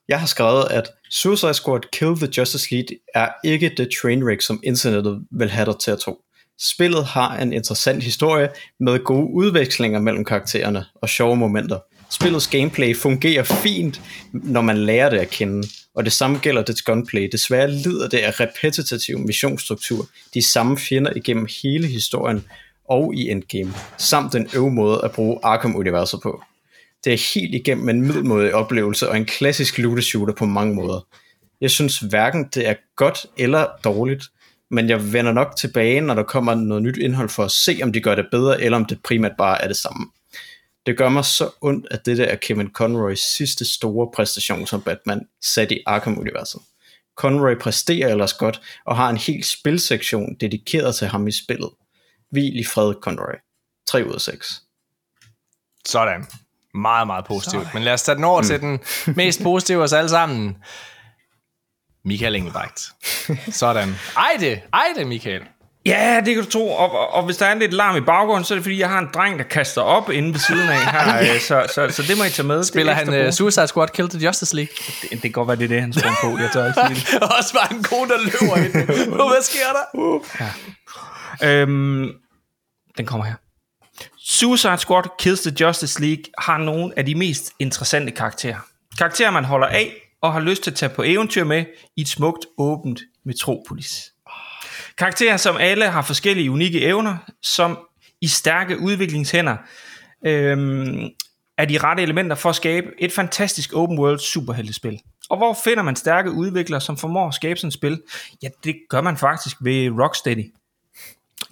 jeg har skrevet, at Suicide Squad Kill the Justice League er ikke det trainwreck, som internettet vil have dig til at tro. Spillet har en interessant historie med gode udvekslinger mellem karaktererne og sjove momenter. Spillets gameplay fungerer fint, når man lærer det at kende, og det samme gælder dets gunplay. Desværre lider det af repetitiv missionsstruktur, de samme fjender igennem hele historien og i endgame, samt den øve måde at bruge Arkham-universet på. Det er helt igennem en middelmådig oplevelse og en klassisk looter shooter på mange måder. Jeg synes hverken det er godt eller dårligt, men jeg vender nok tilbage, når der kommer noget nyt indhold for at se, om de gør det bedre, eller om det primært bare er det samme. Det gør mig så ondt, at det der er Kevin Conroys sidste store præstation som Batman sat i Arkham-universet. Conroy præsterer ellers godt, og har en hel spilsektion dedikeret til ham i spillet. Hvil i fred, Conroy. 3 ud af 6. Sådan. Meget, meget positivt. Men lad os tage den over til den mest positive af os alle sammen. Michael Engelbrecht. (laughs) Sådan. Ej det. Ej det, Michael. Ja, det kan du tro. Og, og, og hvis der er lidt larm i baggrunden, så er det fordi, jeg har en dreng, der kaster op inde ved siden af her. (laughs) øh, så, så, så det må I tage med. Spiller er han uh, Suicide Squad Kill the Justice League? Det, det kan godt være, det er det, han sprang på. Jeg tør ikke sige det. (laughs) Også bare en kone, der løber ind. Hvad sker der? Øhm, den kommer her. Suicide Squad Kills the Justice League har nogle af de mest interessante karakterer. Karakterer, man holder af og har lyst til at tage på eventyr med i et smukt, åbent metropolis. Karakterer, som alle har forskellige unikke evner, som i stærke udviklingshænder øhm, er de rette elementer for at skabe et fantastisk open world superheltespil. Og hvor finder man stærke udviklere, som formår at skabe sådan et spil? Ja, det gør man faktisk ved Rocksteady.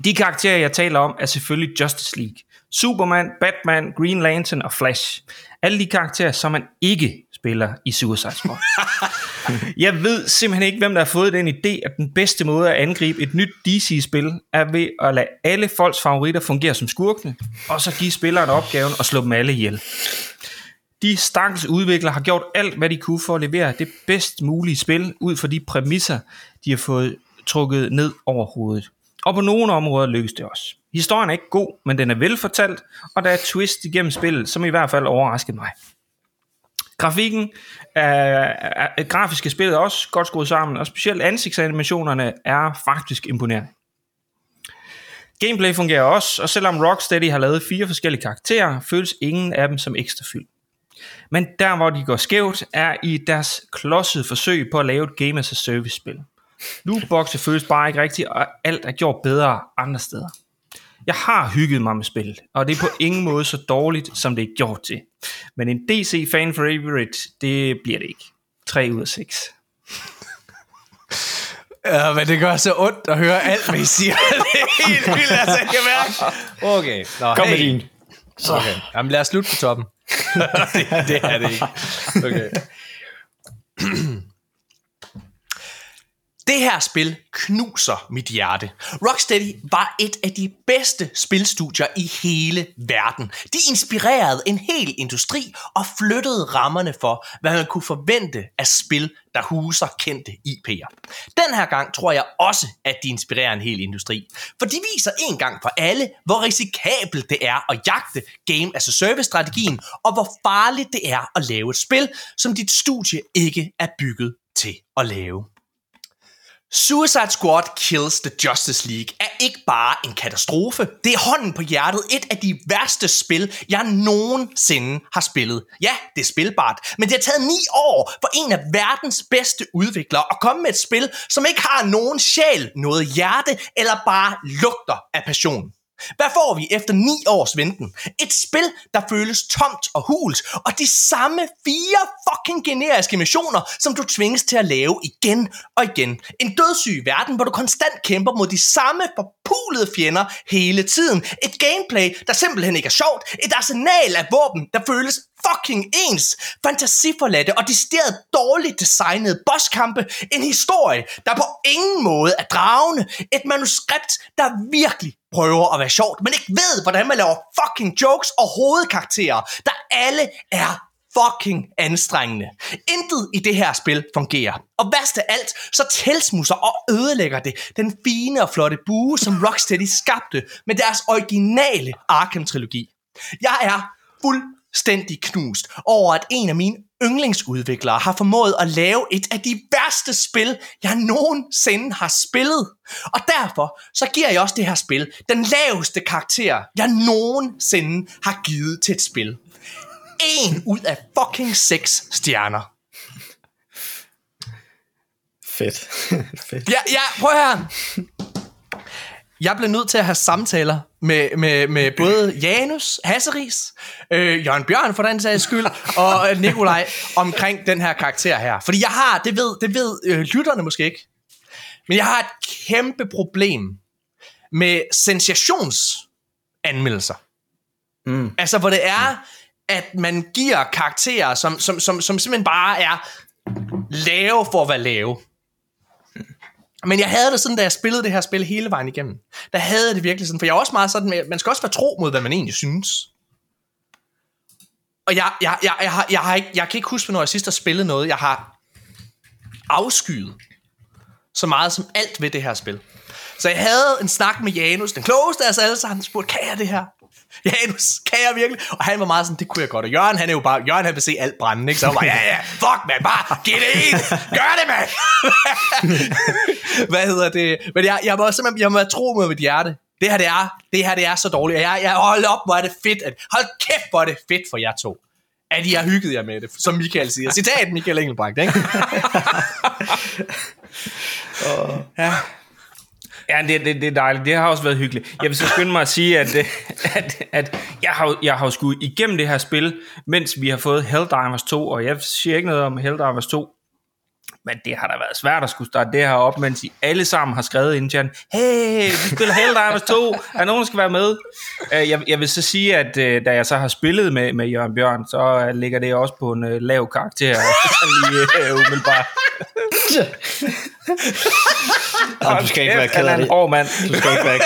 De karakterer, jeg taler om, er selvfølgelig Justice League. Superman, Batman, Green Lantern og Flash. Alle de karakterer, som man ikke spiller i Suicide Squad. (laughs) jeg ved simpelthen ikke, hvem der har fået den idé, at den bedste måde at angribe et nyt DC-spil, er ved at lade alle folks favoritter fungere som skurkene, og så give spilleren opgaven og slå dem alle ihjel. De stakkels udviklere har gjort alt, hvad de kunne for at levere det bedst mulige spil, ud fra de præmisser, de har fået trukket ned over hovedet. Og på nogle områder lykkes det også. Historien er ikke god, men den er velfortalt, og der er twist igennem spillet, som i hvert fald overraskede mig. Grafikken øh, grafiske spillet er også godt skruet sammen, og specielt ansigtsanimationerne er faktisk imponerende. Gameplay fungerer også, og selvom Rocksteady har lavet fire forskellige karakterer, føles ingen af dem som ekstra fyld. Men der hvor de går skævt, er i deres klodsede forsøg på at lave et game as a service spil. Lootboxe føles bare ikke rigtigt, og alt er gjort bedre andre steder. Jeg har hygget mig med spillet, og det er på ingen måde så dårligt, som det er gjort til. Men en DC fan favorite, det bliver det ikke. 3 ud af 6. (laughs) Ja, men det gør så ondt at høre alt, hvad I siger. (laughs) det er helt vildt, altså, jeg kan mærke. Okay. Nå, Kom med hey. din. Okay. Jamen lad os slutte på toppen. (laughs) det, det er det ikke. Okay. Det her spil knuser mit hjerte. Rocksteady var et af de bedste spilstudier i hele verden. De inspirerede en hel industri og flyttede rammerne for, hvad man kunne forvente af spil, der huser kendte IP'er. Den her gang tror jeg også, at de inspirerer en hel industri. For de viser en gang for alle, hvor risikabelt det er at jagte Game as a Service-strategien, og hvor farligt det er at lave et spil, som dit studie ikke er bygget til at lave. Suicide Squad Kills the Justice League er ikke bare en katastrofe. Det er hånden på hjertet et af de værste spil, jeg nogensinde har spillet. Ja, det er spilbart, men det har taget ni år for en af verdens bedste udviklere at komme med et spil, som ikke har nogen sjæl, noget hjerte eller bare lugter af passion. Hvad får vi efter 9 års venten? Et spil, der føles tomt og hult, og de samme fire fucking generiske missioner, som du tvinges til at lave igen og igen. En dødssyg verden, hvor du konstant kæmper mod de samme forpulede fjender hele tiden. Et gameplay, der simpelthen ikke er sjovt. Et arsenal af våben, der føles fucking ens. Fantasiforladte og decideret dårligt designede bosskampe. En historie, der på ingen måde er dragende. Et manuskript, der virkelig prøver at være sjovt, men ikke ved, hvordan man laver fucking jokes og hovedkarakterer, der alle er fucking anstrengende. Intet i det her spil fungerer. Og værst af alt, så tilsmusser og ødelægger det den fine og flotte bue, som Rocksteady skabte med deres originale Arkham-trilogi. Jeg er fuld fuldstændig knust over, at en af mine yndlingsudviklere har formået at lave et af de værste spil, jeg nogensinde har spillet. Og derfor så giver jeg også det her spil den laveste karakter, jeg nogensinde har givet til et spil. En ud af fucking seks stjerner. Fedt. (laughs) Fedt. Ja, ja, prøv her. Jeg blev nødt til at have samtaler med, med, med både Janus Hasseris, øh, Jørgen Bjørn for den sags skyld, (laughs) og Nikolaj omkring den her karakter her. Fordi jeg har, det ved, det ved øh, lytterne måske ikke, men jeg har et kæmpe problem med sensationsanmeldelser. Mm. Altså, hvor det er, at man giver karakterer, som, som, som, som simpelthen bare er lave for at være lave. Men jeg havde det sådan, da jeg spillede det her spil hele vejen igennem. Der havde jeg det virkelig sådan, for jeg er også meget sådan med, man skal også være tro mod, hvad man egentlig synes. Og jeg, jeg, jeg, jeg, har, jeg, har ikke, jeg kan ikke huske, når jeg sidst har spillet noget, jeg har afskyet så meget som alt ved det her spil. Så jeg havde en snak med Janus, den klogeste af os alle sammen, spurgte, kan jeg det her? Janus, kan jeg virkelig? Og han var meget sådan, det kunne jeg godt. Og Jørgen, han er jo bare, Jørgen han vil se alt brænde, ikke? Så jeg var ja, ja, fuck man, bare giv det ind, gør det, mand! (laughs) Hvad hedder det? Men jeg, jeg må simpelthen, jeg må tro med mit hjerte. Det her, det er, det her, det er så dårligt. Jeg, jeg hold op, hvor er det fedt. At, hold kæft, hvor er det fedt for jer to. At I har hygget jer med det, som Michael siger. Citat Michael Engelbrecht, ikke? (laughs) Ja. Ja, det, det, det er dejligt. Det har også været hyggeligt. Jeg vil så skynde mig at sige, at, (laughs) at, at jeg har, jeg har jo skulle igennem det her spil, mens vi har fået Helldivers 2, og jeg siger ikke noget om Helldivers 2, men det har da været svært at skulle starte det her op, mens I alle sammen har skrevet inden Jan, hey, vi spiller Helldivers 2, er nogen, der skal være med? Øh, jeg, jeg vil så sige, at øh, da jeg så har spillet med, med Jørgen Bjørn, så øh, ligger det også på en lav karakter, (laughs) sådan lige uh, umiddelbart. (laughs) Jamen, du skal ikke være ked af det. hård mand. Du skal ikke være,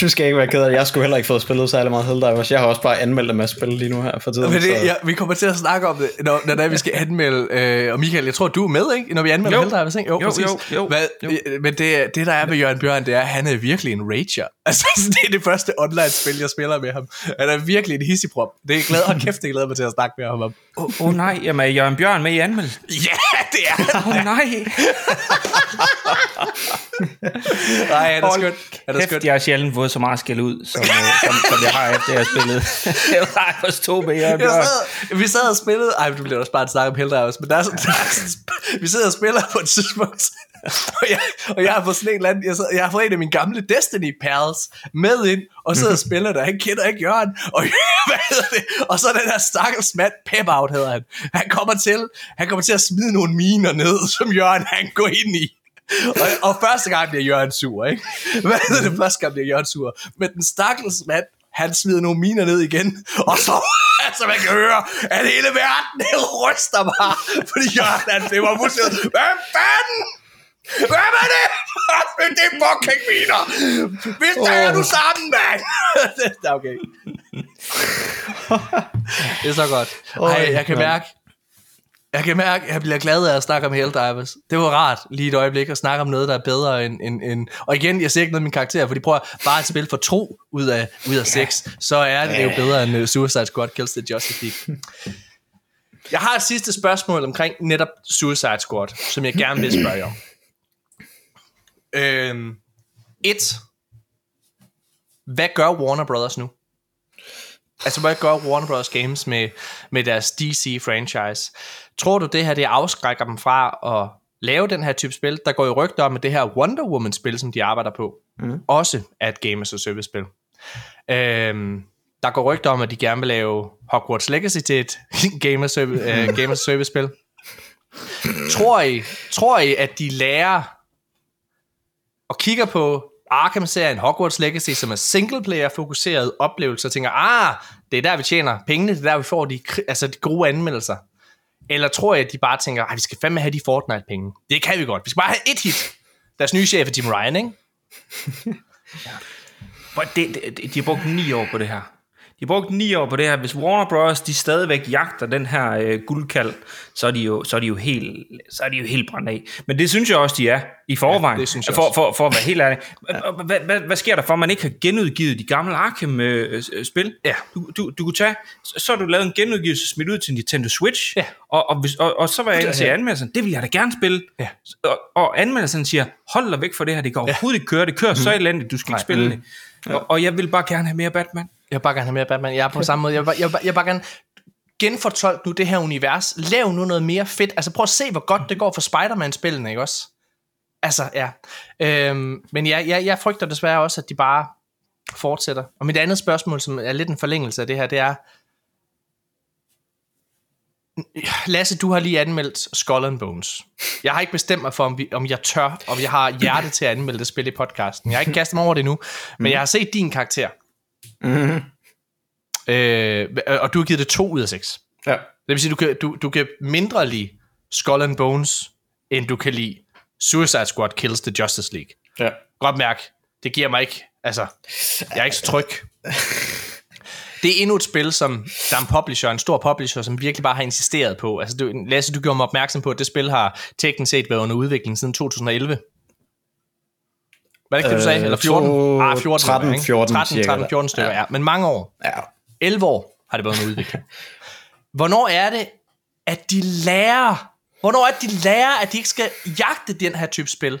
du skal ikke være ked af det. Jeg skulle heller ikke få spillet særlig meget Helldivers. Jeg har også bare anmeldt dem at spille lige nu her for tiden. Men det, så- ja, vi kommer til at snakke om det, når, når det er, vi skal anmelde, øh, og Michael, jeg tror, du er med, ikke? Når vi anmelder Jo. Helldivers, ikke? Jo, præcis. jo, jo, Hvad, jo. øh, Men det, det, der er med Jørgen Bjørn, det er, at han er virkelig en rager. (laughs) Altså, det er det første online-spil, jeg spiller med ham. Han er virkelig en hissigprop. Det er glad, og kæft, det glæder mig til at snakke med ham om. Åh oh, oh, nej, jamen er Jørgen Bjørn med i anmeldelse? (laughs) Ja, det er han. Åh oh, nej. (laughs) (laughs) Nej, er Hold skønt. Er Kæft, skønt. jeg har sjældent fået så meget skæld ud, som, øh, som, som jeg har efter jeg spillet. (laughs) jeg har forstå med Jørgen Jeg sad, vi sad og spillede Ej, du bliver også bare en snak om Helldivers Men der er sådan, der er sådan, Vi sidder og spiller på et tidspunkt (laughs) og jeg, og jeg har fået sådan en eller anden jeg, jeg har fået en af mine gamle Destiny pals Med ind Og sidder og spiller der Han kender ikke Jørgen Og, hvad hedder det? og så den her stakkels mand Pep Out hedder han Han kommer til Han kommer til at smide nogle miner ned Som Jørgen han går ind i og, og første gang bliver Jørgen sur, ikke? Hvad hedder det? Første gang bliver Jørgen sur. Men den stakkels mand, han smider nogle miner ned igen, og så, altså man kan høre, at hele verden, det ryster bare, fordi Jørgen, han, det var fuldstændig, hvad fanden? Hvad er det? det er fucking miner! Vi tager nu sammen, mand! (laughs) det er okay. det er så godt. Ej, jeg kan mærke, jeg kan mærke, at jeg bliver glad af at snakke om Helldivers. Det var rart lige et øjeblik at snakke om noget, der er bedre end... end, end og igen, jeg ser ikke noget af min karakter, fordi prøv at bare at spille for to ud af, ud af seks, så er det jo bedre end uh, Suicide Squad Kills the Justice League. Jeg har et sidste spørgsmål omkring netop Suicide Squad, som jeg gerne vil spørge om. Øhm, et. Hvad gør Warner Brothers nu? Altså, hvad gør Warner Bros. Games med, med deres DC-franchise? Tror du, det her det afskrækker dem fra at lave den her type spil? Der går jo rygter om, at det her Wonder Woman-spil, som de arbejder på, mm. også er et Game as a Service-spil. Øhm, der går rygter om, at de gerne vil lave Hogwarts Legacy til et Game as, Service, uh, Game as a Service-spil. (laughs) Tror I, tror I, at de lærer og kigger på Arkham-serien Hogwarts Legacy, som er singleplayer-fokuseret oplevelse, og tænker, ah, det er der, vi tjener pengene, det er der, vi får de, altså de gode anmeldelser. Eller tror jeg, at de bare tænker, at vi skal fandme have de Fortnite-penge. Det kan vi godt. Vi skal bare have et hit. Deres nye chef er Jim Ryan, ikke? (laughs) ja. Det, det, de har brugt ni år på det her. De har brugt ni år på det her. Hvis Warner Bros. de stadigvæk jagter den her øh, guldkald, så er, de jo, så, er de jo helt, så er de jo helt brændt af. Men det synes jeg også, de er i forvejen. Ja, det synes jeg for, for, for at være helt ærlig. Hvad, hvad, hvad sker der for, at man ikke har genudgivet de gamle Arkham-spil? Ja. Du, du, du kunne tage, så, har du lavet en genudgivelse smidt ud til Nintendo Switch, Ja. og, og, hvis, og, og så var jeg inde se anmeldelsen, det vil jeg da gerne spille. Ja. Og, og anmeldelsen siger, hold dig væk fra det her, det kan overhovedet ikke køre, det kører så elendigt, du skal ikke spille det. Og, og jeg vil bare gerne have mere Batman. Jeg vil bare gerne have mere Batman. Jeg er på samme måde. Jeg vil bare, jeg vil bare, jeg vil bare gerne genfortolke nu det her univers. Lav nu noget mere fedt. Altså prøv at se, hvor godt det går for Spider-Man-spillene, ikke også? Altså, ja. Øhm, men ja, jeg, jeg frygter desværre også, at de bare fortsætter. Og mit andet spørgsmål, som er lidt en forlængelse af det her, det er... Lasse, du har lige anmeldt Skull and Bones. Jeg har ikke bestemt mig for, om, vi, om jeg tør, om jeg har hjerte til at anmelde det spil i podcasten. Jeg har ikke kastet mig over det nu, men jeg har set din karakter. Øh, og du har givet det 2 ud af 6. Ja. Det vil sige, du kan, du, du kan mindre lide Skull and Bones, end du kan lide Suicide Squad Kills the Justice League. ja. Godt mærke, det giver mig ikke, altså, jeg er ikke så tryg. (laughs) Det er endnu et spil, som der er en publisher, en stor publisher, som virkelig bare har insisteret på. Altså, du, Lasse, du gjorde mig opmærksom på, at det spil har teknisk set været under udvikling siden 2011. Hvad kan du Øh, sige? Eller 14? to- ah, 14 13, ikke? 14 13, cirka. 13, 14 stykker, ja. ja. Men mange år. Ja. 11 år har det været under udvikling. (laughs) Hvornår er det, at de lærer, hvornår er det, de lærer, at de ikke skal jagte den her type spil?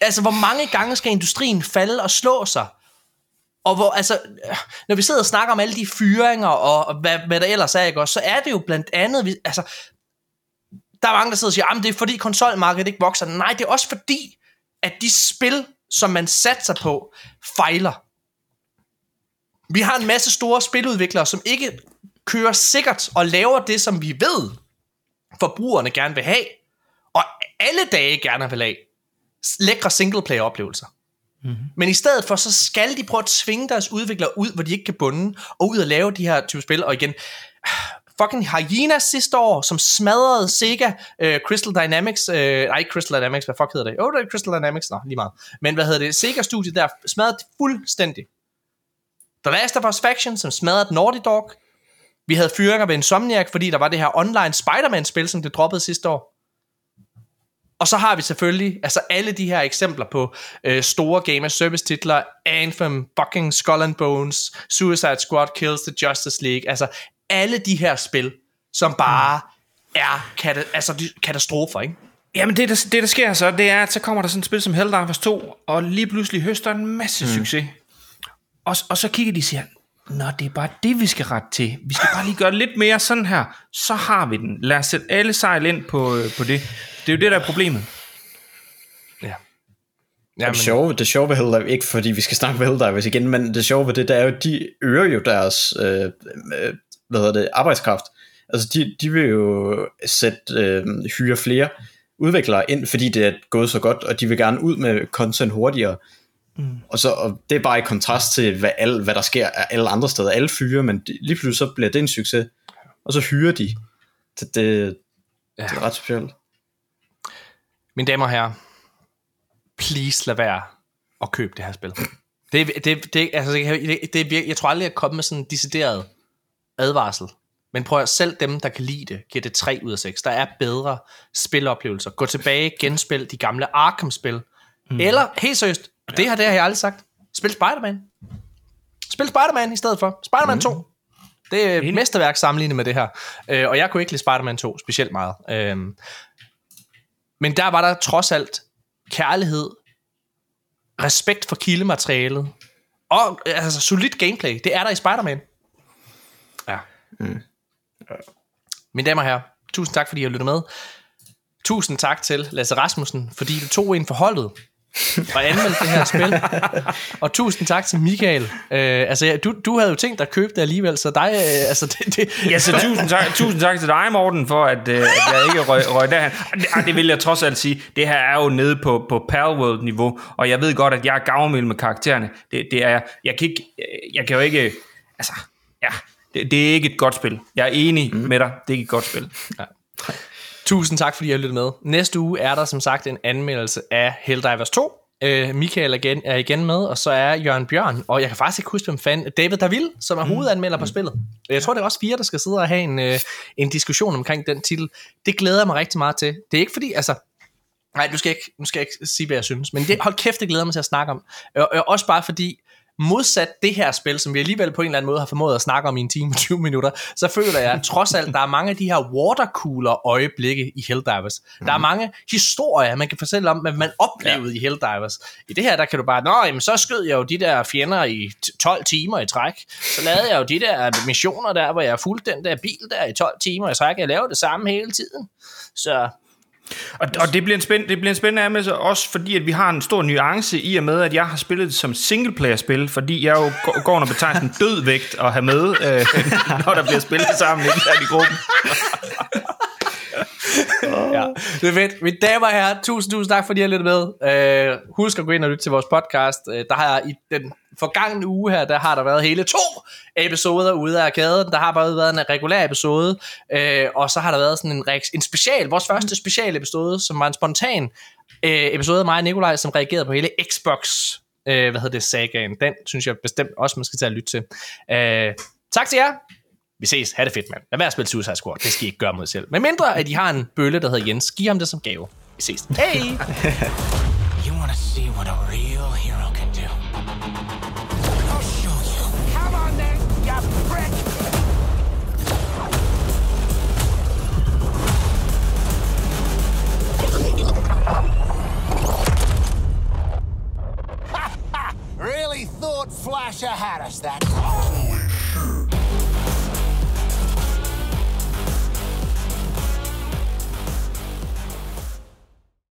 Altså, hvor mange gange skal industrien falde og slå sig? Og hvor, altså, øh, når vi sidder og snakker om alle de fyringer, og, og hvad, hvad der ellers er, ikke også, så er det jo blandt andet, vi, altså, der er mange, der sidder og siger, at det er fordi konsolmarkedet ikke vokser. Nej, det er også fordi, at de spil, som man satser på, fejler. Vi har en masse store spiludviklere, som ikke kører sikkert og laver det, som vi ved, forbrugerne gerne vil have, og alle dage gerne vil have. Lækre singleplayer-oplevelser. Mm-hmm. Men i stedet for, så skal de prøve at tvinge deres udviklere ud, hvor de ikke kan bunde, og ud og lave de her type spil. Og igen, fucking Hyena sidste år, som smadrede Sega, øh, Crystal Dynamics, øh, nej Crystal Dynamics, hvad fuck hedder det? Jo, oh, det er Crystal Dynamics, nå, lige meget. Men hvad hedder det? Sega-studiet der smadrede det fuldstændig. The Last of Us Faction, som smadrede Naughty Dog. Vi havde fyringer ved Insomniac, fordi der var det her online Spider-Man-spil, som det droppede sidste år. Og så har vi selvfølgelig altså alle de her eksempler på øh, store game as service titler, Anthem, fucking Skull and Bones, Suicide Squad Kills the Justice League, altså alle de her spil, som bare mm. er kata- altså, katastrofer, ikke? Jamen det der, det der sker så, det er, at så kommer der sådan et spil som Helldivers 2, og lige pludselig høster en masse mm. succes. Og, og så kigger de og siger, Nå, det er bare det, vi skal rette til. Vi skal bare lige gøre lidt mere sådan her. Så har vi den. Lad os sætte alle sejl ind på, øh, på det. Det er jo det, der er problemet. Ja. Ja, det, sjove, det sjove ved Helldivers, ikke fordi vi skal snakke med Helldivers igen, men det sjove ved det, der er jo, de øger jo deres øh, øh, hvad hedder det, arbejdskraft. Altså, de, de vil jo sætte, øh, hyre flere udviklere ind, fordi det er gået så godt, og de vil gerne ud med content hurtigere. Mm. Og, så, og det er bare i kontrast til, hvad, alle, hvad der sker af alle andre steder. Alle fyre, men de, lige pludselig så bliver det en succes. Og så hyrer de. Det, det, ja. det er ret specielt. Mine damer og herrer, please lad være at købe det her spil. Det, er- det, det, altså, det, det jeg tror aldrig, jeg kommer med sådan en decideret advarsel. Men prøv at selv dem, der kan lide det, giver det 3 ud af 6. Der er bedre spiloplevelser. Gå tilbage, genspil de gamle Arkham-spil. Mm. Eller, helt seriøst, og det her, det har jeg aldrig sagt, spil Spider-Man. Spil Spider-Man i stedet for. Spider-Man mm. 2. Det er et mesterværk sammenlignet med det her. Øh, og jeg kunne ikke lide Spider-Man 2 specielt meget. Øh, men der var der trods alt kærlighed respekt for kildematerialet, og altså, solidt gameplay. Det er der i Spider-Man. Ja. Mm. Mine damer og herrer, tusind tak, fordi I har lyttet med. Tusind tak til Lasse Rasmussen, fordi du tog ind for holdet og anmeldte det her spil. Og tusind tak til Michael. Øh, altså, ja, du, du havde jo tænkt dig at købe det alligevel, så dig... Øh, altså, det, det, Ja, så tusind tak, tusind tak til dig, Morten, for at, øh, at jeg ikke røg, røg derhen. Det, det vil jeg trods alt sige. Det her er jo nede på, på Palworld-niveau, og jeg ved godt, at jeg er gavmild med karaktererne. Det, det er jeg. Jeg kan, ikke, jeg kan jo ikke... Altså, ja, det, det er ikke et godt spil. Jeg er enig mm. med dig. Det er ikke et godt spil. Ja. Tusind tak, fordi I har lyttet med. Næste uge er der som sagt en anmeldelse af Helldivers 2. Uh, Michael er igen, er igen med, og så er Jørgen Bjørn, og jeg kan faktisk ikke huske, hvem fanden, David Davil, som er hovedanmelder på spillet. Jeg tror, det er også fire, der skal sidde og have en, uh, en diskussion omkring den titel. Det glæder jeg mig rigtig meget til. Det er ikke fordi, altså, nej, nu skal jeg ikke, nu skal jeg ikke sige, hvad jeg synes, men det, hold kæft, det glæder mig til at snakke om. Og, og også bare fordi, modsat det her spil, som vi alligevel på en eller anden måde har formået at snakke om i en time og 20 minutter, så føler jeg trods alt, der er mange af de her watercooler øjeblikke i Helldivers. Mm. Der er mange historier, man kan fortælle om, hvad man oplevede ja. i Helldivers. I det her, der kan du bare, nå, jamen, så skød jeg jo de der fjender i 12 timer i træk. Så lavede jeg jo de der missioner der, hvor jeg fulgte den der bil der i 12 timer i træk. Jeg lavede det samme hele tiden. Så og, og det bliver en spænd, det bliver en spændende anmeldelse også fordi, at vi har en stor nuance i og med, at jeg har spillet det som singleplayer-spil, fordi jeg jo går under betegnelsen død vægt at have med, øh, (laughs) når der bliver spillet sammen i gruppen ja, det er fedt. Mine damer og herrer, tusind, tusind tak, fordi I har lyttet med. Uh, husk at gå ind og lytte til vores podcast. Uh, der har jeg i den forgangne uge her, der har der været hele to episoder ude af arkaden. Der har bare været en regulær episode, uh, og så har der været sådan en, en special, vores første special episode, som var en spontan uh, episode af mig og Nikolaj, som reagerede på hele Xbox uh, hvad hedder det, sagaen. Den synes jeg bestemt også, man skal tage og lytte til. Uh, tak til jer vi ses, ha' det fedt, mand. Lad være at spille Suicide Squad, det skal I ikke gøre mod selv. Men mindre, at I har en bølle, der hedder Jens, giv ham det som gave. Vi ses. Hey! (laughs) you wanna see what a real hero can do? I'll show you. Come on then, you prick! (laughs) really thought Flasher had us that time.